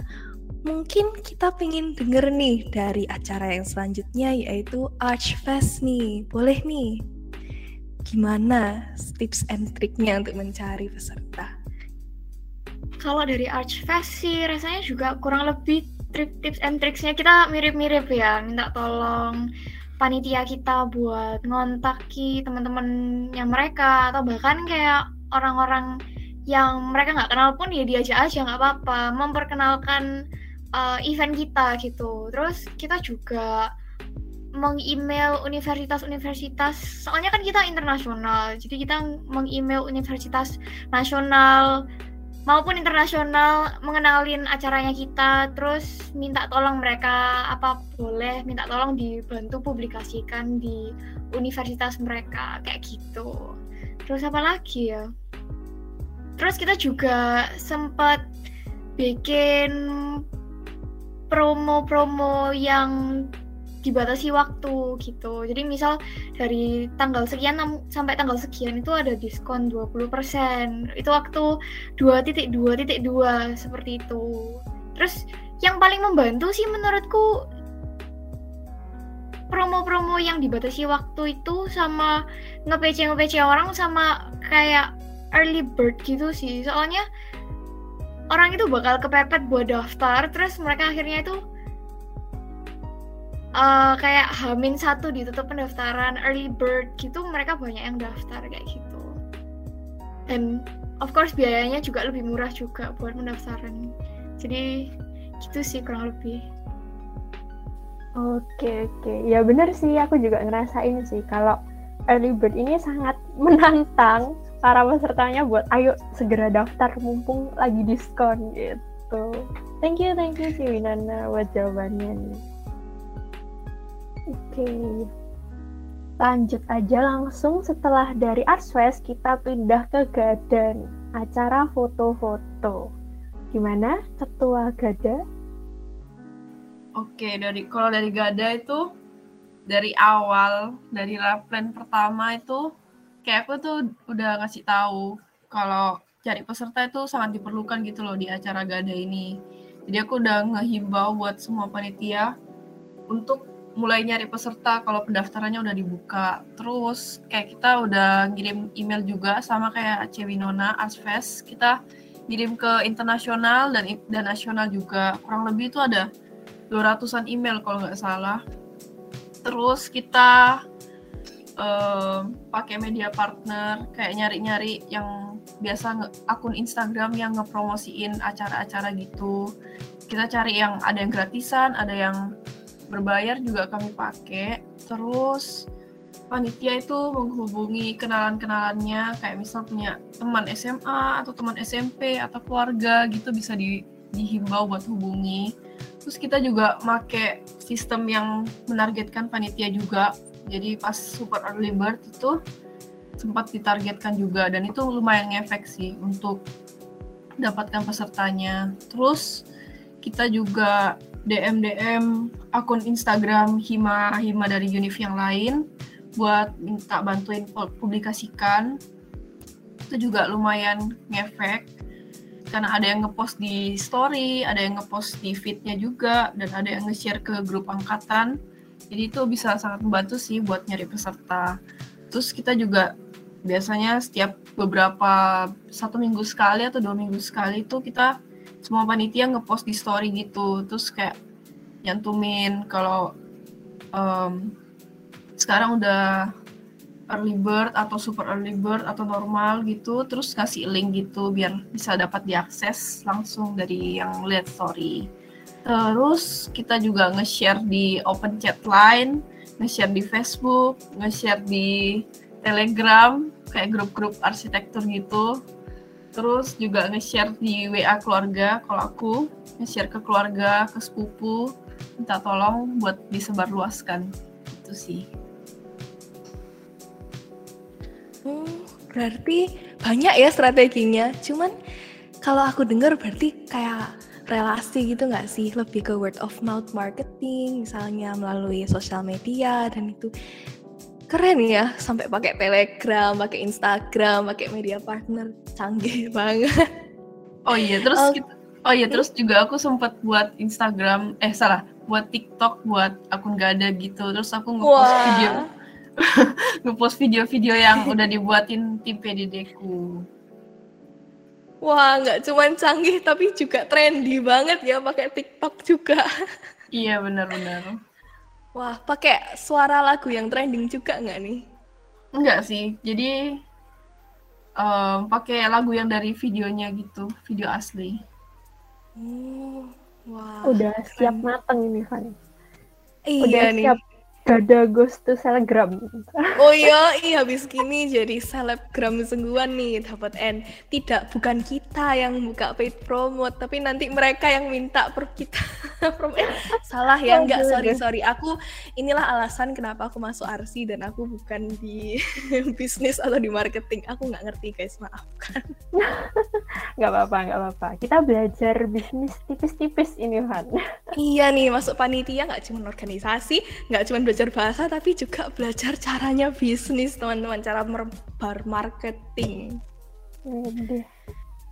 mungkin kita pengen denger nih dari acara yang selanjutnya yaitu Archfest nih. Boleh nih. Gimana tips and triknya untuk mencari peserta? Kalau dari Archfest sih rasanya juga kurang lebih trip tips and tricksnya kita mirip-mirip ya. Minta tolong panitia kita buat ngontaki teman-temannya mereka atau bahkan kayak orang-orang yang mereka nggak kenal pun ya diajak aja nggak apa-apa memperkenalkan uh, event kita gitu. Terus kita juga meng-email universitas-universitas, soalnya kan kita internasional, jadi kita meng-email universitas nasional maupun internasional mengenalin acaranya kita, terus minta tolong mereka apa boleh minta tolong dibantu publikasikan di universitas mereka kayak gitu. Terus apa lagi ya? Terus kita juga sempat bikin promo-promo yang dibatasi waktu gitu. Jadi misal dari tanggal sekian sampai tanggal sekian itu ada diskon 20%. Itu waktu 2.2.2 seperti itu. Terus yang paling membantu sih menurutku promo-promo yang dibatasi waktu itu sama nge-PC orang sama kayak early bird gitu sih soalnya orang itu bakal kepepet buat daftar terus mereka akhirnya itu uh, kayak hamin satu ditutup pendaftaran early bird gitu mereka banyak yang daftar kayak gitu. Dan of course biayanya juga lebih murah juga buat pendaftaran. Jadi gitu sih kurang lebih. Oke oke, ya bener sih. Aku juga ngerasain sih kalau early bird ini sangat menantang para pesertanya buat ayo segera daftar mumpung lagi diskon gitu. Thank you thank you si Winana buat jawabannya nih. Oke, lanjut aja langsung setelah dari Arswes kita pindah ke Gadan acara foto-foto. Gimana ketua Gada? Oke, dari kalau dari Gada itu dari awal dari plan pertama itu kayak aku tuh udah ngasih tahu kalau cari peserta itu sangat diperlukan gitu loh di acara Gada ini. Jadi aku udah ngehimbau buat semua panitia untuk mulai nyari peserta kalau pendaftarannya udah dibuka. Terus kayak kita udah ngirim email juga sama kayak Cewinona Arsfest. Kita ngirim ke internasional dan dan nasional juga. Kurang lebih itu ada 200-an email kalau nggak salah. Terus kita um, pakai media partner kayak nyari-nyari yang biasa akun Instagram yang ngepromosiin acara-acara gitu. Kita cari yang ada yang gratisan, ada yang berbayar juga kami pakai. Terus panitia itu menghubungi kenalan-kenalannya kayak misal punya teman SMA atau teman SMP atau keluarga gitu bisa di dihimbau buat hubungi terus kita juga make sistem yang menargetkan panitia juga jadi pas super early bird itu sempat ditargetkan juga dan itu lumayan ngefek sih untuk dapatkan pesertanya terus kita juga DM DM akun Instagram Hima Hima dari Unif yang lain buat minta bantuin publikasikan itu juga lumayan ngefek karena ada yang ngepost di story, ada yang ngepost di feednya juga, dan ada yang nge-share ke grup angkatan. Jadi itu bisa sangat membantu sih buat nyari peserta. Terus kita juga biasanya setiap beberapa satu minggu sekali atau dua minggu sekali itu kita semua panitia ngepost di story gitu. Terus kayak nyantumin kalau um, sekarang udah early bird atau super early bird atau normal gitu terus kasih link gitu biar bisa dapat diakses langsung dari yang lihat story terus kita juga nge-share di open chat line nge-share di Facebook nge-share di Telegram kayak grup-grup arsitektur gitu. Terus juga nge-share di WA keluarga kalau aku nge-share ke keluarga ke sepupu minta tolong buat disebarluaskan. Itu sih. Hmm, berarti banyak ya strateginya. Cuman kalau aku dengar berarti kayak relasi gitu nggak sih? Lebih ke word of mouth marketing, misalnya melalui sosial media dan itu. Keren ya sampai pakai telegram pakai instagram pakai media partner. Canggih banget. Oh iya terus oh, kita, oh iya terus juga aku sempat buat instagram eh salah buat tiktok buat akun gak ada gitu. Terus aku ngepost video ngepost video-video yang udah dibuatin tim PDD ku. Wah, nggak cuma canggih tapi juga trendy banget ya pakai TikTok juga. Iya, benar-benar. Wah, pakai suara lagu yang trending juga nggak nih? Enggak sih. Jadi um, pakai lagu yang dari videonya gitu, video asli. Oh, wah. Udah siap mateng ini, Fanny. Iya Udah nih. siap Gada Ghost to Selebgram. Oh iya, iya habis gini jadi selebgram sungguhan nih dapat N. Tidak bukan kita yang buka paid promote, tapi nanti mereka yang minta per kita promote. Eh, salah ya, enggak sorry sorry. Aku inilah alasan kenapa aku masuk Arsi dan aku bukan di bisnis atau di marketing. Aku nggak ngerti guys, maafkan. Nggak apa-apa, nggak apa-apa. Kita belajar bisnis tipis-tipis ini, Van. iya nih, masuk panitia nggak cuma organisasi, nggak cuma belajar belajar bahasa tapi juga belajar caranya bisnis teman-teman cara merbar marketing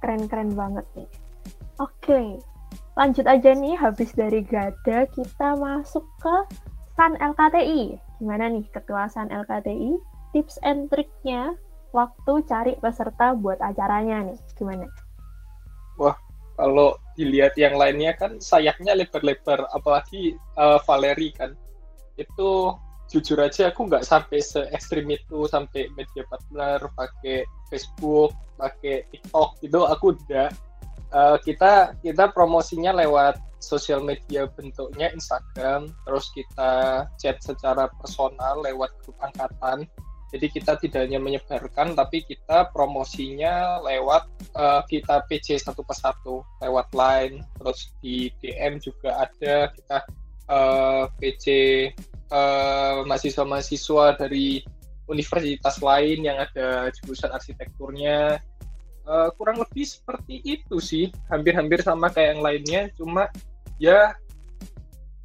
keren-keren banget nih oke lanjut aja nih habis dari Gada kita masuk ke SAN LKTI gimana nih ketua SAN LKTI tips and triknya waktu cari peserta buat acaranya nih? Gimana? Wah, kalau dilihat yang lainnya kan sayapnya lebar-lebar, apalagi uh, Valeri kan. Itu jujur aja aku nggak sampai se ekstrim itu sampai media partner pakai Facebook, pakai TikTok gitu aku udah uh, kita kita promosinya lewat sosial media bentuknya Instagram, terus kita chat secara personal lewat grup angkatan. Jadi kita tidak hanya menyebarkan, tapi kita promosinya lewat uh, kita PC satu persatu, lewat line, terus di DM juga ada kita uh, PC uh, mahasiswa-mahasiswa dari universitas lain yang ada jurusan arsitekturnya. Uh, kurang lebih seperti itu sih, hampir-hampir sama kayak yang lainnya, cuma ya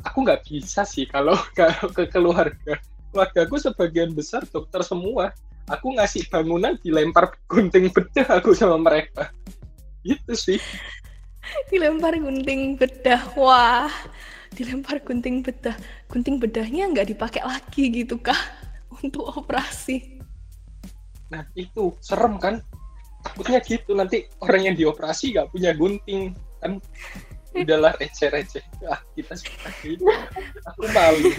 aku nggak bisa sih kalau kalau ke keluarga. Keluarga aku sebagian besar dokter semua. Aku ngasih bangunan dilempar gunting bedah aku sama mereka. Itu sih. Dilempar gunting bedah. Wah dilempar gunting bedah. Gunting bedahnya nggak dipakai lagi gitu kah untuk operasi. Nah itu serem kan? Takutnya gitu nanti orang yang dioperasi nggak punya gunting kan? Udahlah receh-receh. Ah kita seperti ini aku malu.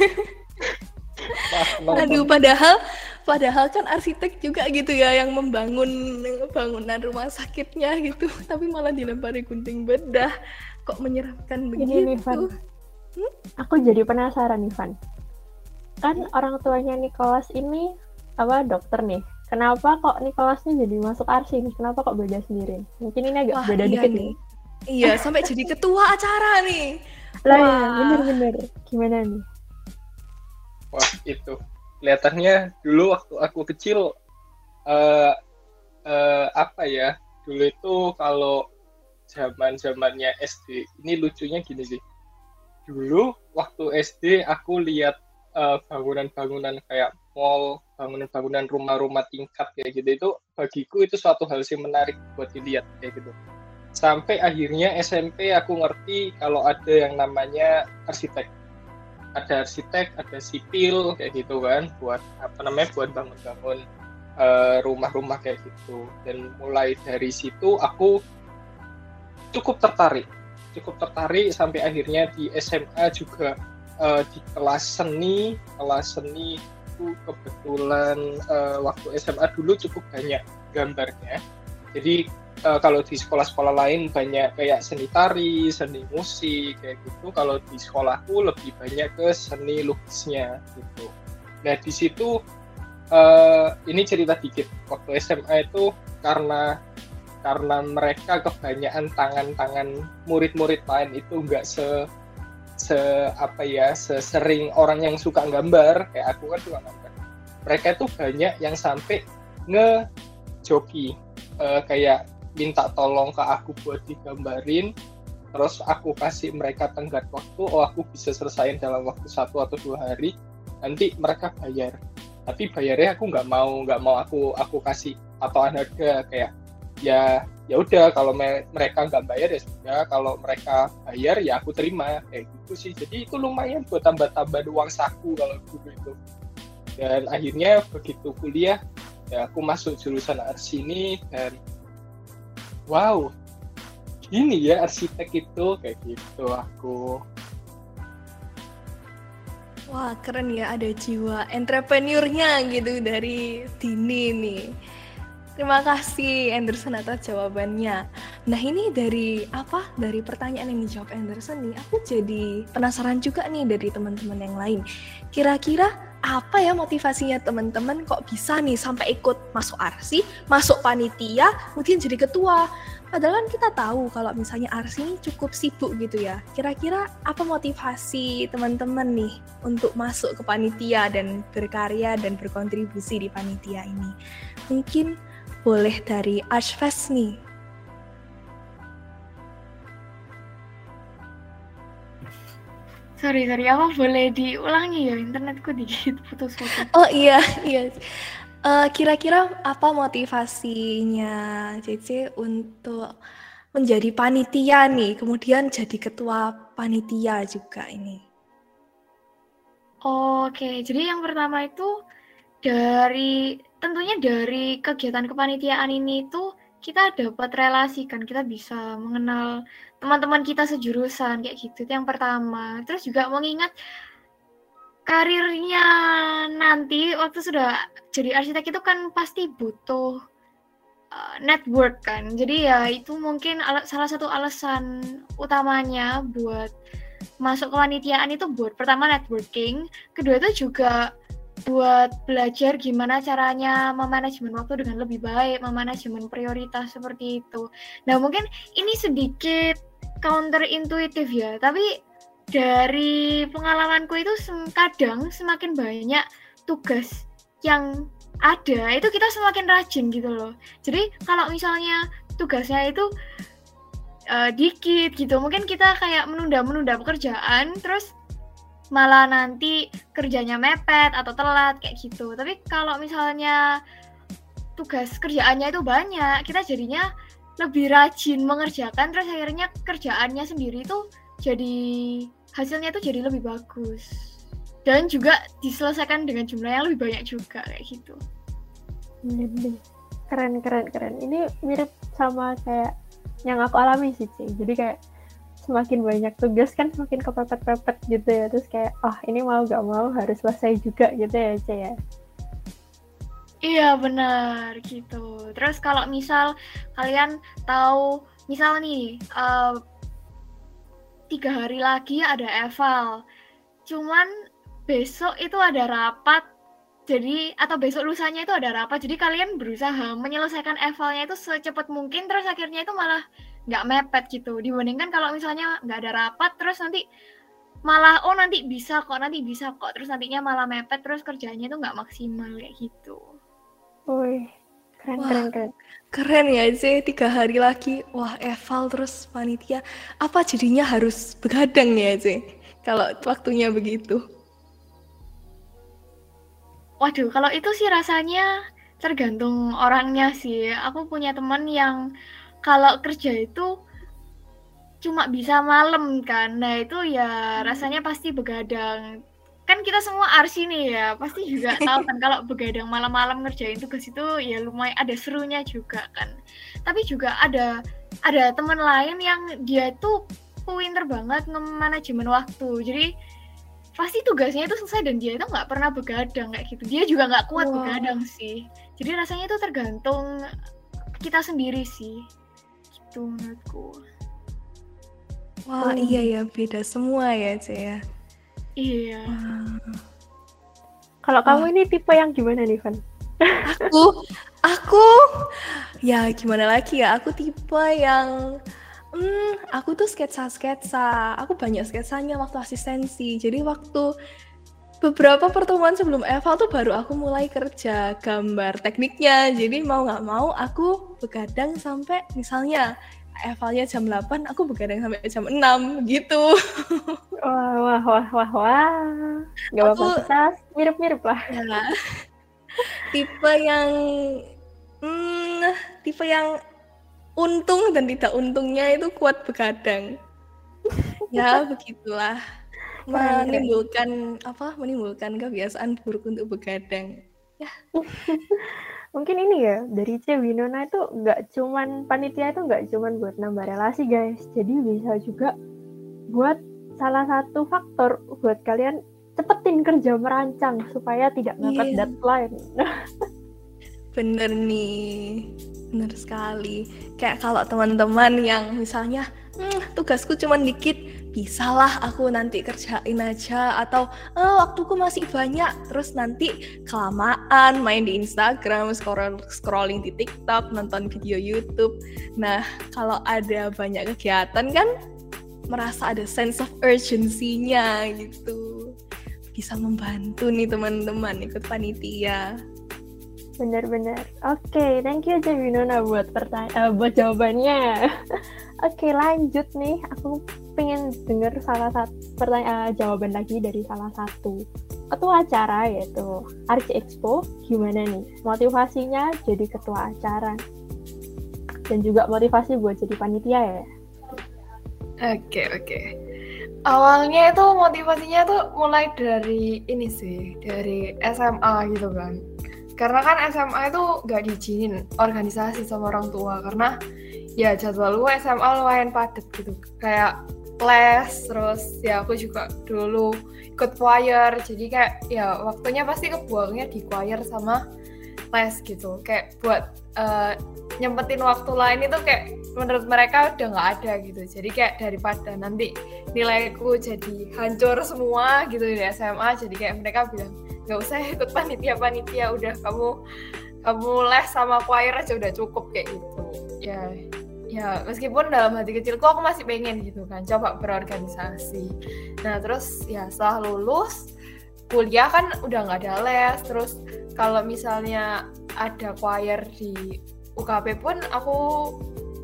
Aduh, padahal padahal kan arsitek juga gitu ya yang membangun bangunan rumah sakitnya gitu, tapi malah dilempari gunting bedah. Kok menyeramkan begitu? Ini nih, Van. Hmm? Aku jadi penasaran nih, Van. Kan orang tuanya Nicholas ini apa dokter nih. Kenapa kok Nicholasnya jadi masuk arsi nih? Kenapa kok beda sendiri? Mungkin ini agak Wah, beda iya dikit nih. nih Iya, sampai jadi ketua acara nih. Lah ya, bener-bener. Gimana nih? Wah, itu. Kelihatannya dulu waktu aku kecil, uh, uh, apa ya, dulu itu kalau zaman zamannya SD, ini lucunya gini sih. Dulu waktu SD aku lihat uh, bangunan-bangunan kayak mall, bangunan-bangunan rumah-rumah tingkat kayak gitu itu bagiku itu suatu hal sih menarik buat dilihat kayak gitu. Sampai akhirnya SMP aku ngerti kalau ada yang namanya arsitek. Ada arsitek ada sipil kayak gitu kan buat apa namanya buat bangun-bangun uh, rumah-rumah kayak gitu. Dan mulai dari situ aku cukup tertarik cukup tertarik sampai akhirnya di SMA juga uh, di kelas seni kelas seni itu kebetulan uh, waktu SMA dulu cukup banyak gambarnya jadi uh, kalau di sekolah-sekolah lain banyak kayak seni tari, seni musik kayak gitu. Kalau di sekolahku lebih banyak ke seni lukisnya gitu. Nah di situ uh, ini cerita dikit waktu SMA itu karena karena mereka kebanyakan tangan-tangan murid-murid lain itu nggak se se apa ya sesering orang yang suka gambar kayak aku kan suka gambar. Mereka itu banyak yang sampai nge joki uh, kayak minta tolong ke aku buat digambarin terus aku kasih mereka tenggat waktu oh aku bisa selesaiin dalam waktu satu atau dua hari nanti mereka bayar. Tapi bayarnya aku nggak mau nggak mau aku aku kasih atau harga kayak ya ya udah kalau me mereka nggak bayar ya sudah. Kalau mereka bayar ya aku terima. Kayak gitu sih. Jadi itu lumayan buat tambah-tambah uang saku kalau dulu itu. Dan akhirnya begitu kuliah ya aku masuk jurusan arsini dan wow ini ya arsitek itu. Kayak gitu aku. Wah keren ya ada jiwa entrepreneurnya gitu dari Dini nih. Terima kasih Anderson atas jawabannya. Nah ini dari apa? Dari pertanyaan yang dijawab Anderson nih, aku jadi penasaran juga nih dari teman-teman yang lain. Kira-kira apa ya motivasinya teman-teman kok bisa nih sampai ikut masuk arsi, masuk panitia, kemudian jadi ketua. Padahal kan kita tahu kalau misalnya arsi ini cukup sibuk gitu ya. Kira-kira apa motivasi teman-teman nih untuk masuk ke panitia dan berkarya dan berkontribusi di panitia ini? Mungkin boleh dari Archfest nih. Sorry, sorry, apa boleh diulangi ya internetku dikit putus-putus. Oh iya, iya. Uh, kira-kira apa motivasinya Cece untuk menjadi panitia nih, kemudian jadi ketua panitia juga ini? Oke, jadi yang pertama itu dari tentunya dari kegiatan kepanitiaan ini itu kita dapat relasi kan kita bisa mengenal teman-teman kita sejurusan kayak gitu itu yang pertama. Terus juga mengingat karirnya nanti waktu sudah jadi arsitek itu kan pasti butuh uh, network kan. Jadi ya itu mungkin salah satu alasan utamanya buat masuk kepanitiaan itu buat pertama networking kedua itu juga buat belajar gimana caranya memanajemen waktu dengan lebih baik, memanajemen prioritas seperti itu. Nah, mungkin ini sedikit counter intuitif ya, tapi dari pengalamanku itu kadang semakin banyak tugas yang ada, itu kita semakin rajin gitu loh. Jadi kalau misalnya tugasnya itu uh, dikit gitu, mungkin kita kayak menunda-menunda pekerjaan, terus malah nanti kerjanya mepet atau telat kayak gitu. Tapi kalau misalnya tugas kerjaannya itu banyak, kita jadinya lebih rajin mengerjakan terus akhirnya kerjaannya sendiri itu jadi hasilnya itu jadi lebih bagus. Dan juga diselesaikan dengan jumlah yang lebih banyak juga kayak gitu. Keren keren keren. Ini mirip sama kayak yang aku alami sih, Cik. Jadi kayak semakin banyak tugas kan semakin kepepet-pepet gitu ya. Terus kayak oh ini mau gak mau harus selesai juga gitu ya Cek ya. Iya benar gitu. Terus kalau misal kalian tahu misal nih uh, tiga hari lagi ada eval. Cuman besok itu ada rapat jadi atau besok lusanya itu ada rapat. Jadi kalian berusaha menyelesaikan evalnya itu secepat mungkin terus akhirnya itu malah nggak mepet gitu dibandingkan kalau misalnya nggak ada rapat terus nanti malah oh nanti bisa kok nanti bisa kok terus nantinya malah mepet terus kerjanya tuh nggak maksimal kayak gitu. Woi keren Wah, keren keren. Keren ya sih tiga hari lagi wah eval terus panitia apa jadinya harus begadang ya sih kalau waktunya begitu. Waduh kalau itu sih rasanya tergantung orangnya sih. Aku punya teman yang kalau kerja itu cuma bisa malam kan. Nah itu ya hmm. rasanya pasti begadang. Kan kita semua arsi nih ya pasti juga tahu kan kalau begadang malam-malam ngerjain tugas itu ya lumayan ada serunya juga kan. Tapi juga ada ada teman lain yang dia tuh pinter banget nge-manajemen waktu. Jadi pasti tugasnya itu selesai dan dia itu nggak pernah begadang kayak gitu. Dia juga nggak kuat wow. begadang sih. Jadi rasanya itu tergantung kita sendiri sih gitu menurutku. Wah oh. iya ya beda semua ya Cia ya. iya. Kalau kamu ini tipe yang gimana nih Van? Aku? Aku? Ya gimana lagi ya? Aku tipe yang hmm, aku tuh sketsa sketsa aku banyak sketsanya waktu asistensi. Jadi waktu beberapa pertemuan sebelum eval tuh baru aku mulai kerja gambar tekniknya. Jadi mau nggak mau aku begadang sampai misalnya evalnya jam 8 aku begadang sampai jam 6 gitu. Wah wah wah wah wah. Nggak apa-apa kita mirip-mirip lah. Ya. tipe yang hmm, tipe yang untung dan tidak untungnya itu kuat begadang. Ya begitulah menimbulkan apa menimbulkan kebiasaan buruk untuk begadang. Ya. Mungkin ini ya dari C Winona itu nggak cuman panitia itu nggak cuman buat nambah relasi guys. Jadi bisa juga buat salah satu faktor buat kalian cepetin kerja merancang supaya tidak mepet yeah. deadline. Bener nih. Bener sekali. Kayak kalau teman-teman yang misalnya hm, tugasku cuma dikit bisalah aku nanti kerjain aja atau eh, waktuku masih banyak. Terus nanti kelamaan main di Instagram scroll scrolling di TikTok nonton video YouTube. Nah kalau ada banyak kegiatan kan merasa ada sense of urgency-nya gitu. Bisa membantu nih teman-teman ikut panitia. Benar-benar. Oke okay, thank you Javinona buat pertanyaan uh, buat jawabannya. Oke lanjut nih. Aku pengen dengar salah satu pertanyaan uh, jawaban lagi dari salah satu ketua acara yaitu Arci Expo gimana nih? Motivasinya jadi ketua acara. Dan juga motivasi buat jadi panitia ya? Oke okay, oke. Okay. awalnya itu motivasinya tuh mulai dari ini sih dari SMA gitu kan. Karena kan SMA itu nggak diizinin organisasi sama orang tua karena ya jadwal gue SMA lumayan padat gitu. Kayak les terus ya aku juga dulu ikut choir jadi kayak ya waktunya pasti kebuangnya di choir sama les gitu. Kayak buat uh, nyempetin waktu lain itu kayak menurut mereka udah nggak ada gitu. Jadi kayak daripada nanti nilaiku jadi hancur semua gitu di SMA jadi kayak mereka bilang nggak usah ikut panitia panitia udah kamu kamu les sama choir aja udah cukup kayak gitu. Ya ya meskipun dalam hati kecilku aku masih pengen gitu kan coba berorganisasi. Nah terus ya setelah lulus kuliah kan udah nggak ada les. Terus kalau misalnya ada choir di UKP pun aku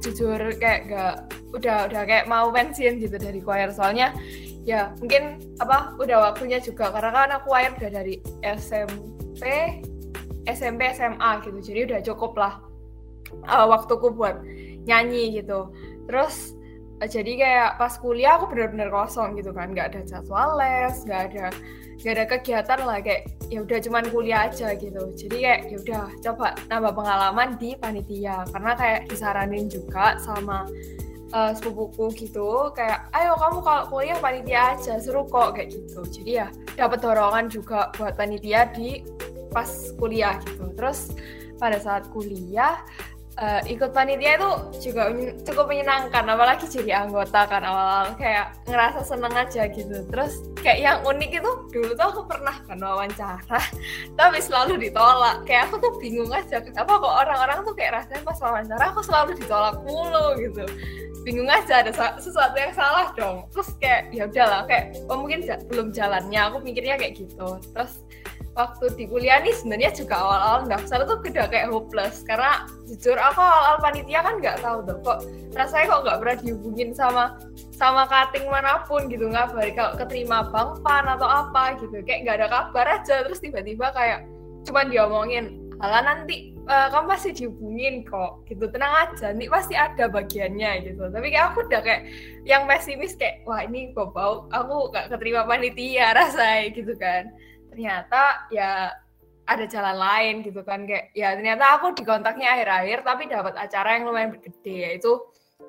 jujur kayak gak udah udah kayak mau pensiun gitu dari choir. Soalnya ya mungkin apa udah waktunya juga. Karena kan aku air udah dari SMP SMP SMA gitu. Jadi udah cukup lah uh, waktuku buat nyanyi gitu. Terus uh, jadi kayak pas kuliah aku benar-benar kosong gitu kan. Nggak ada jadwal les nggak ada nggak ada kegiatan lah. Kayak ya udah cuman kuliah aja gitu. Jadi kayak ya udah coba nambah pengalaman di panitia. Karena kayak disaranin juga sama uh, sepupuku gitu. Kayak ayo kamu kalau kuliah panitia aja seru kok kayak gitu. Jadi ya dapat dorongan juga buat panitia di pas kuliah gitu. Terus pada saat kuliah uh, ikut panitia itu juga cukup menyenangkan apalagi jadi anggota kan awal-awal. Kayak ngerasa seneng aja gitu. Terus kayak yang unik itu dulu tuh aku pernah kan wawancara tapi selalu ditolak. Kayak aku tuh bingung aja kenapa kok orang-orang tuh kayak rasanya pas wawancara aku selalu ditolak mulu gitu. Bingung aja ada sesuatu yang salah dong. Terus kayak ya udahlah kayak oh mungkin belum jalannya aku mikirnya kayak gitu. Terus waktu di kuliah nih sebenarnya juga awal-awal daftar tuh udah kayak hopeless. Karena jujur aku awal-awal panitia kan nggak tahu tuh kok rasanya kok nggak pernah dihubungin sama sama cutting mana pun gitu nggak balik kalau keterima bang pan atau apa gitu. Kayak nggak ada kabar aja terus tiba-tiba kayak cuman diomongin ala nanti uh, kamu pasti dihubungin kok. Gitu tenang aja nih pasti ada bagiannya gitu. Tapi kayak aku udah kayak yang pesimis kayak wah ini kok bau aku gak keterima panitia rasanya gitu kan ternyata ya ada jalan lain gitu kan kayak ya ternyata aku di kontaknya akhir-akhir tapi dapat acara yang lumayan gede yaitu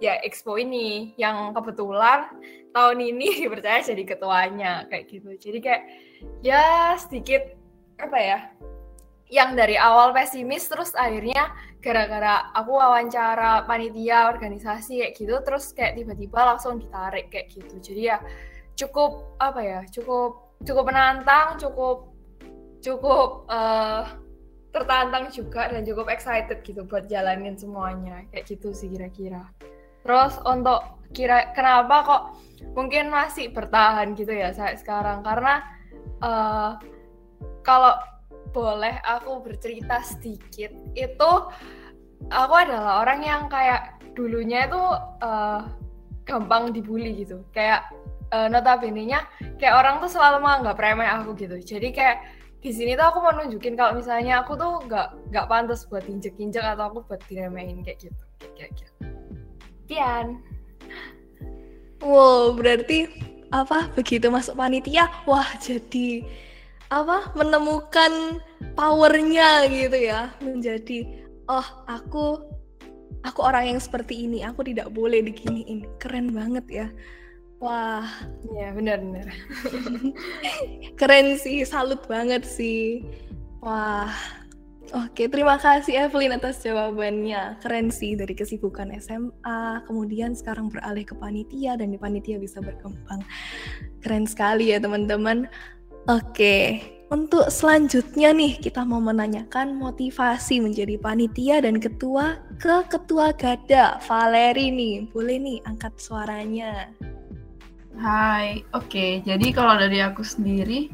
ya expo ini yang kebetulan tahun ini dipercaya jadi ketuanya kayak gitu. Jadi kayak ya sedikit apa ya yang dari awal pesimis terus akhirnya gara-gara aku wawancara panitia organisasi kayak gitu terus kayak tiba-tiba langsung ditarik kayak gitu. Jadi ya cukup apa ya cukup cukup menantang cukup cukup uh, tertantang juga dan cukup excited gitu buat jalanin semuanya. Kayak gitu sih kira-kira. Terus untuk kira kenapa kok mungkin masih bertahan gitu ya saya sekarang? Karena uh, kalau boleh aku bercerita sedikit itu aku adalah orang yang kayak dulunya itu uh, gampang dibully gitu. Kayak uh, notabene-nya kayak orang tuh selalu menganggap remeh aku gitu. Jadi kayak di sini tuh aku mau nunjukin kalau misalnya aku tuh nggak nggak pantas buat injek-injek atau aku buat diremehin kayak gitu kayak gitu. Pian. Wow berarti apa begitu masuk panitia wah jadi apa menemukan powernya gitu ya menjadi oh aku aku orang yang seperti ini aku tidak boleh diginiin. Keren banget ya wah ya benar-benar keren sih salut banget sih wah Oke, terima kasih Evelyn atas jawabannya. Keren sih dari kesibukan SMA, kemudian sekarang beralih ke panitia dan di panitia bisa berkembang. Keren sekali ya teman-teman. Oke, untuk selanjutnya nih kita mau menanyakan motivasi menjadi panitia dan ketua ke ketua Gada, Valeri nih. Boleh nih angkat suaranya. Hai, oke. Jadi kalau dari aku sendiri,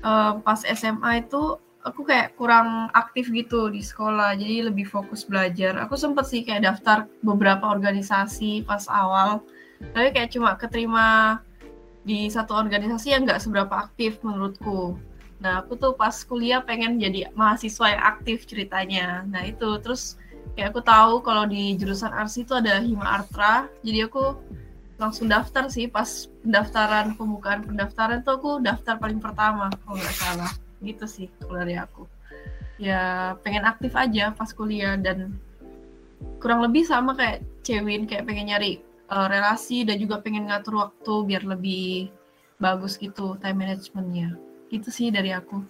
uh, pas SMA itu aku kayak kurang aktif gitu di sekolah, jadi lebih fokus belajar. Aku sempet sih kayak daftar beberapa organisasi pas awal, tapi kayak cuma keterima di satu organisasi yang nggak seberapa aktif menurutku. Nah, aku tuh pas kuliah pengen jadi mahasiswa yang aktif ceritanya. Nah, itu terus kayak aku tahu kalau di jurusan arsi itu ada Hima Artra, jadi aku langsung daftar sih pas pendaftaran pembukaan pendaftaran tuh aku daftar paling pertama kalau nggak salah gitu sih kalau dari aku ya pengen aktif aja pas kuliah dan kurang lebih sama kayak Cewin kayak pengen nyari uh, relasi dan juga pengen ngatur waktu biar lebih bagus gitu time managementnya gitu sih dari aku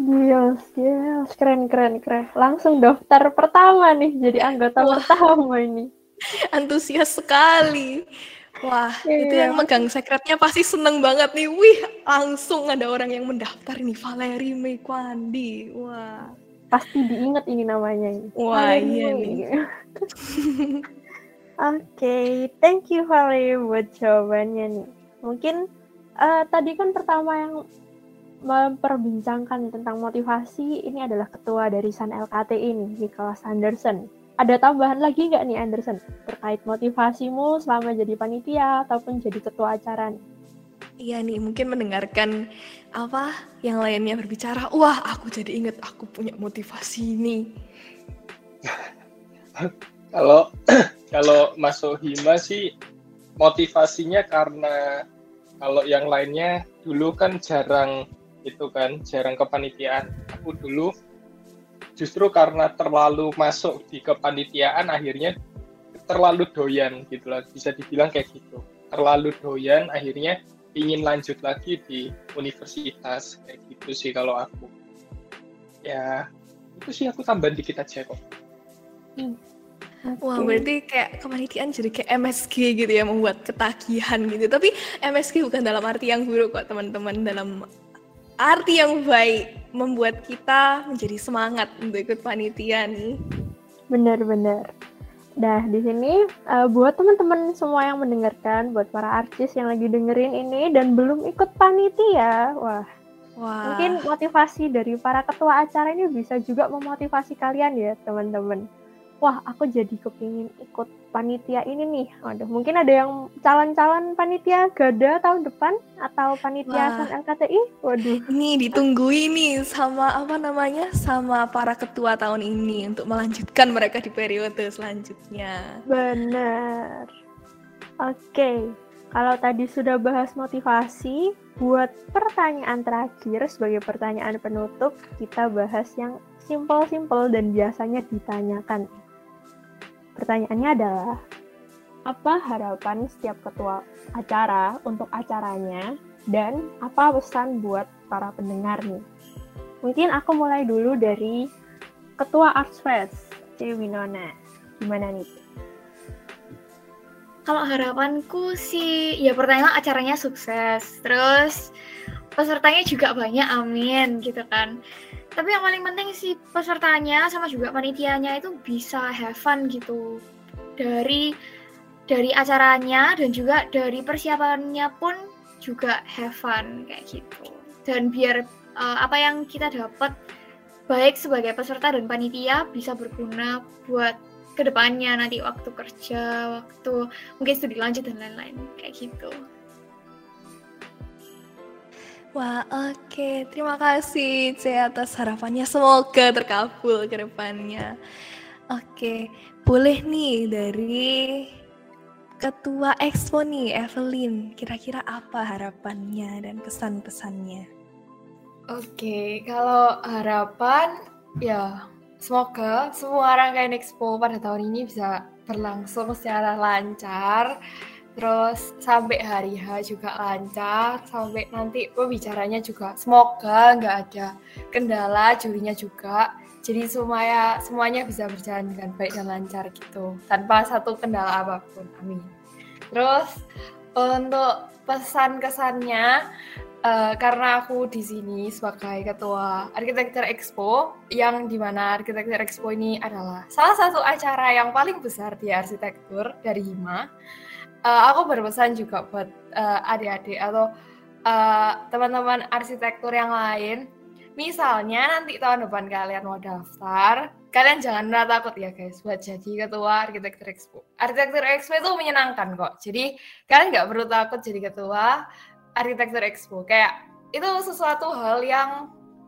Yes, yes, keren, keren, keren. Langsung daftar pertama nih, jadi anggota Wah. pertama ini. Antusias sekali. Wah, iya. itu yang megang sekretnya pasti seneng banget nih. Wih, langsung ada orang yang mendaftar nih, Valeri Mekwandi. Wah. Pasti diingat ini namanya. Wah, Valeri iya nih. Oke, okay, thank you Valeri buat jawabannya nih. Mungkin uh, tadi kan pertama yang memperbincangkan tentang motivasi ini adalah ketua dari San LKT ini, Nicholas Anderson. Ada tambahan lagi nggak nih Anderson terkait motivasimu selama jadi panitia ataupun jadi ketua acara nih? Iya nih, mungkin mendengarkan apa yang lainnya berbicara, wah aku jadi inget aku punya motivasi ini. kalau kalau masuk Hima sih motivasinya karena kalau yang lainnya dulu kan jarang itu kan jarang kepanitiaan aku dulu justru karena terlalu masuk di kepanitiaan akhirnya terlalu doyan gitu lah bisa dibilang kayak gitu terlalu doyan akhirnya ingin lanjut lagi di universitas kayak gitu sih kalau aku ya itu sih aku tambahin dikit aja kok hmm. Wah, berarti kayak kepanitiaan jadi kayak MSG gitu ya, membuat ketagihan gitu. Tapi MSG bukan dalam arti yang buruk kok, teman-teman. Dalam arti yang baik membuat kita menjadi semangat untuk ikut panitia nih. Benar-benar. Nah, di sini uh, buat teman-teman semua yang mendengarkan, buat para artis yang lagi dengerin ini dan belum ikut panitia, wah, wah. mungkin motivasi dari para ketua acara ini bisa juga memotivasi kalian ya, teman-teman wah aku jadi kepingin ikut panitia ini nih. Waduh, mungkin ada yang calon-calon panitia Gada tahun depan atau panitia San LKTI. Waduh. Ini ditunggu ini sama apa namanya? sama para ketua tahun ini untuk melanjutkan mereka di periode selanjutnya. Benar. Oke. Kalau tadi sudah bahas motivasi, buat pertanyaan terakhir sebagai pertanyaan penutup, kita bahas yang simpel-simpel dan biasanya ditanyakan Pertanyaannya adalah, apa harapan setiap ketua acara untuk acaranya dan apa pesan buat para pendengar nih? Mungkin aku mulai dulu dari Ketua Arts Fest, C. Winona. Gimana nih? Kalau harapanku sih, ya pertama acaranya sukses. Terus pesertanya juga banyak, amin gitu kan. Tapi yang paling penting sih pesertanya sama juga panitianya itu bisa have fun gitu. Dari dari acaranya dan juga dari persiapannya pun juga have fun kayak gitu. Dan biar uh, apa yang kita dapat baik sebagai peserta dan panitia bisa berguna buat ke depannya nanti waktu kerja waktu mungkin studi lanjut dan lain-lain kayak gitu. Wah, oke. Okay. Terima kasih C atas harapannya. Semoga terkabul ke depannya. Oke, okay. boleh nih dari Ketua Expo nih, Evelyn. Kira-kira apa harapannya dan pesan-pesannya? Oke, okay. kalau harapan ya semoga semua rangkaian Expo pada tahun ini bisa berlangsung secara lancar terus sampai hari H juga lancar sampai nanti pembicaranya juga semoga nggak ada kendala jurinya juga. Jadi semuanya semuanya bisa berjalan dengan baik dan lancar gitu tanpa satu kendala apa pun. Amin. Terus untuk pesan kesannya uh, karena aku di sini sebagai ketua arsitektur expo yang di mana arsitektur expo ini adalah salah satu acara yang paling besar di arsitektur dari Hima uh, aku berpesan juga buat uh, adik-adik atau uh, teman-teman arsitektur yang lain. Misalnya nanti tahun depan kalian mau daftar, kalian jangan merasa takut ya guys buat jadi ketua arsitektur expo. Arsitektur expo itu menyenangkan kok. Jadi kalian nggak perlu takut jadi ketua arsitektur expo. Kayak itu sesuatu hal yang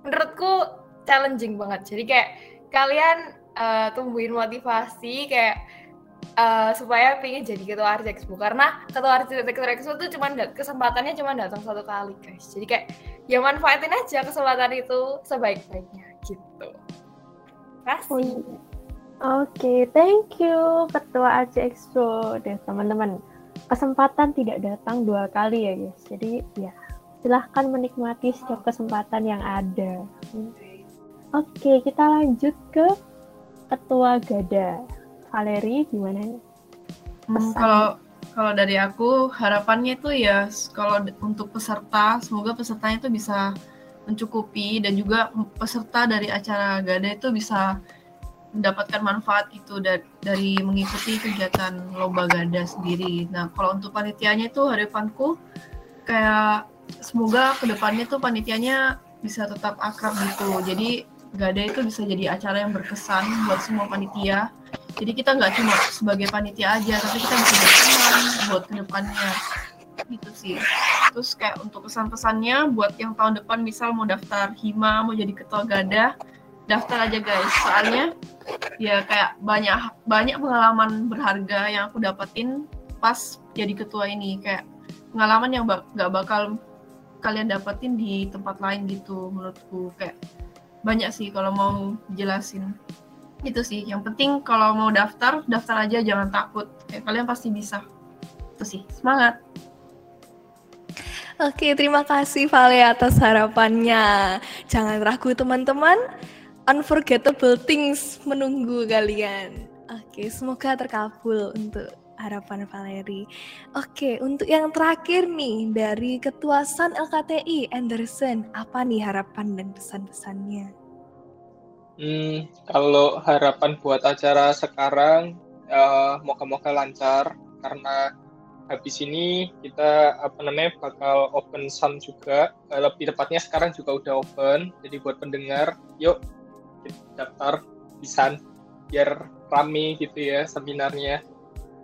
menurutku challenging banget. Jadi kayak kalian uh, tumbuhin motivasi kayak uh, supaya pengen jadi ketua arsitek karena ketua arsitektur expo itu cuma kesempatannya cuma datang satu kali guys jadi kayak ya manfaatin aja kesempatan itu sebaik-baiknya gitu. Oh, Kasih. Oke, thank you Ketua AC Expo deh teman-teman. Kesempatan tidak datang dua kali ya guys. Jadi ya silahkan menikmati setiap kesempatan yang ada. Oke, kita lanjut ke Ketua Gada. Valeri gimana? Hmm, Pesan. kalau kalau dari aku harapannya itu ya kalau untuk peserta semoga pesertanya itu bisa mencukupi dan juga peserta dari acara Gada itu bisa mendapatkan manfaat itu dari, dari mengikuti kegiatan lomba Gada sendiri. Nah kalau untuk panitianya itu harapanku kayak semoga ke depannya tuh panitianya bisa tetap akrab gitu. Jadi Gada itu bisa jadi acara yang berkesan buat semua panitia jadi kita nggak cuma sebagai panitia aja tapi kita bisa berteman buat ke depannya. Gitu sih. Terus kayak untuk pesan-pesannya buat yang tahun depan misal mau daftar hima mau jadi ketua gada daftar aja guys. Soalnya ya kayak banyak banyak pengalaman berharga yang aku dapetin pas jadi ketua ini. Kayak pengalaman yang bak- nggak bakal kalian dapetin di tempat lain gitu menurutku. Kayak banyak sih kalau mau jelasin itu sih yang penting kalau mau daftar daftar aja jangan takut kayak kalian pasti bisa itu sih semangat Oke, terima kasih Vale atas harapannya. Jangan ragu teman-teman, unforgettable things menunggu kalian. Oke, semoga terkabul untuk harapan Valeri. Oke, untuk yang terakhir nih dari Ketua San LKTI Anderson, apa nih harapan dan pesan-pesannya? Hmm, kalau harapan buat acara sekarang, eh, moga-moga lancar karena habis ini kita apa namanya bakal open sun juga. Eh, lebih tepatnya sekarang juga udah open. Jadi buat pendengar, yuk daftar sun biar rame gitu ya seminarnya.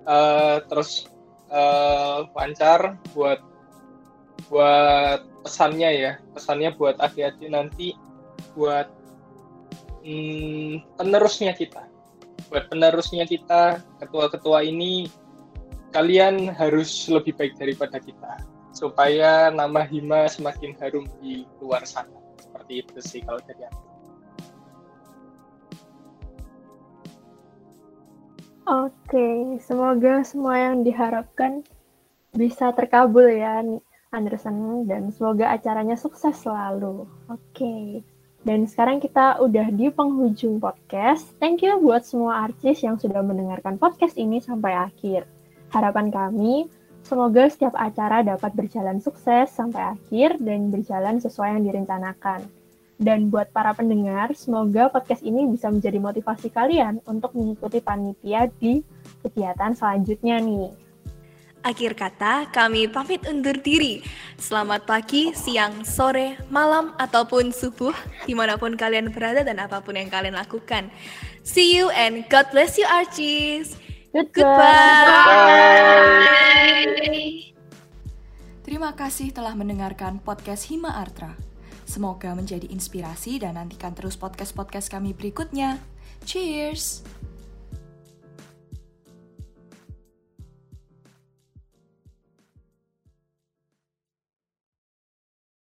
Eh, terus eh, lancar buat buat pesannya ya, pesannya buat adik-adik nanti buat hmm, penerusnya kita. Buat penerusnya kita, ketua-ketua ini, kalian harus lebih baik daripada kita. Supaya nama Hima semakin harum di luar sana. Seperti itu sih kalau dari aku. Oke, semoga semua yang diharapkan bisa terkabul ya Anderson dan semoga acaranya sukses selalu. Oke. Dan sekarang kita udah di penghujung podcast. Thank you buat semua artis yang sudah mendengarkan podcast ini sampai akhir. Harapan kami semoga setiap acara dapat berjalan sukses sampai akhir dan berjalan sesuai yang direncanakan. Dan buat para pendengar, semoga podcast ini bisa menjadi motivasi kalian untuk mengikuti panitia di kegiatan selanjutnya nih. Akhir kata, kami pamit undur diri. Selamat pagi, siang, sore, malam, ataupun subuh, di mana pun kalian berada dan apa pun yang kalian lakukan. See you and God bless you, Archies. Goodbye. Terima kasih telah mendengarkan podcast Hima Artra. Semoga menjadi inspirasi dan nantikan terus podcast-podcast kami berikutnya. Cheers!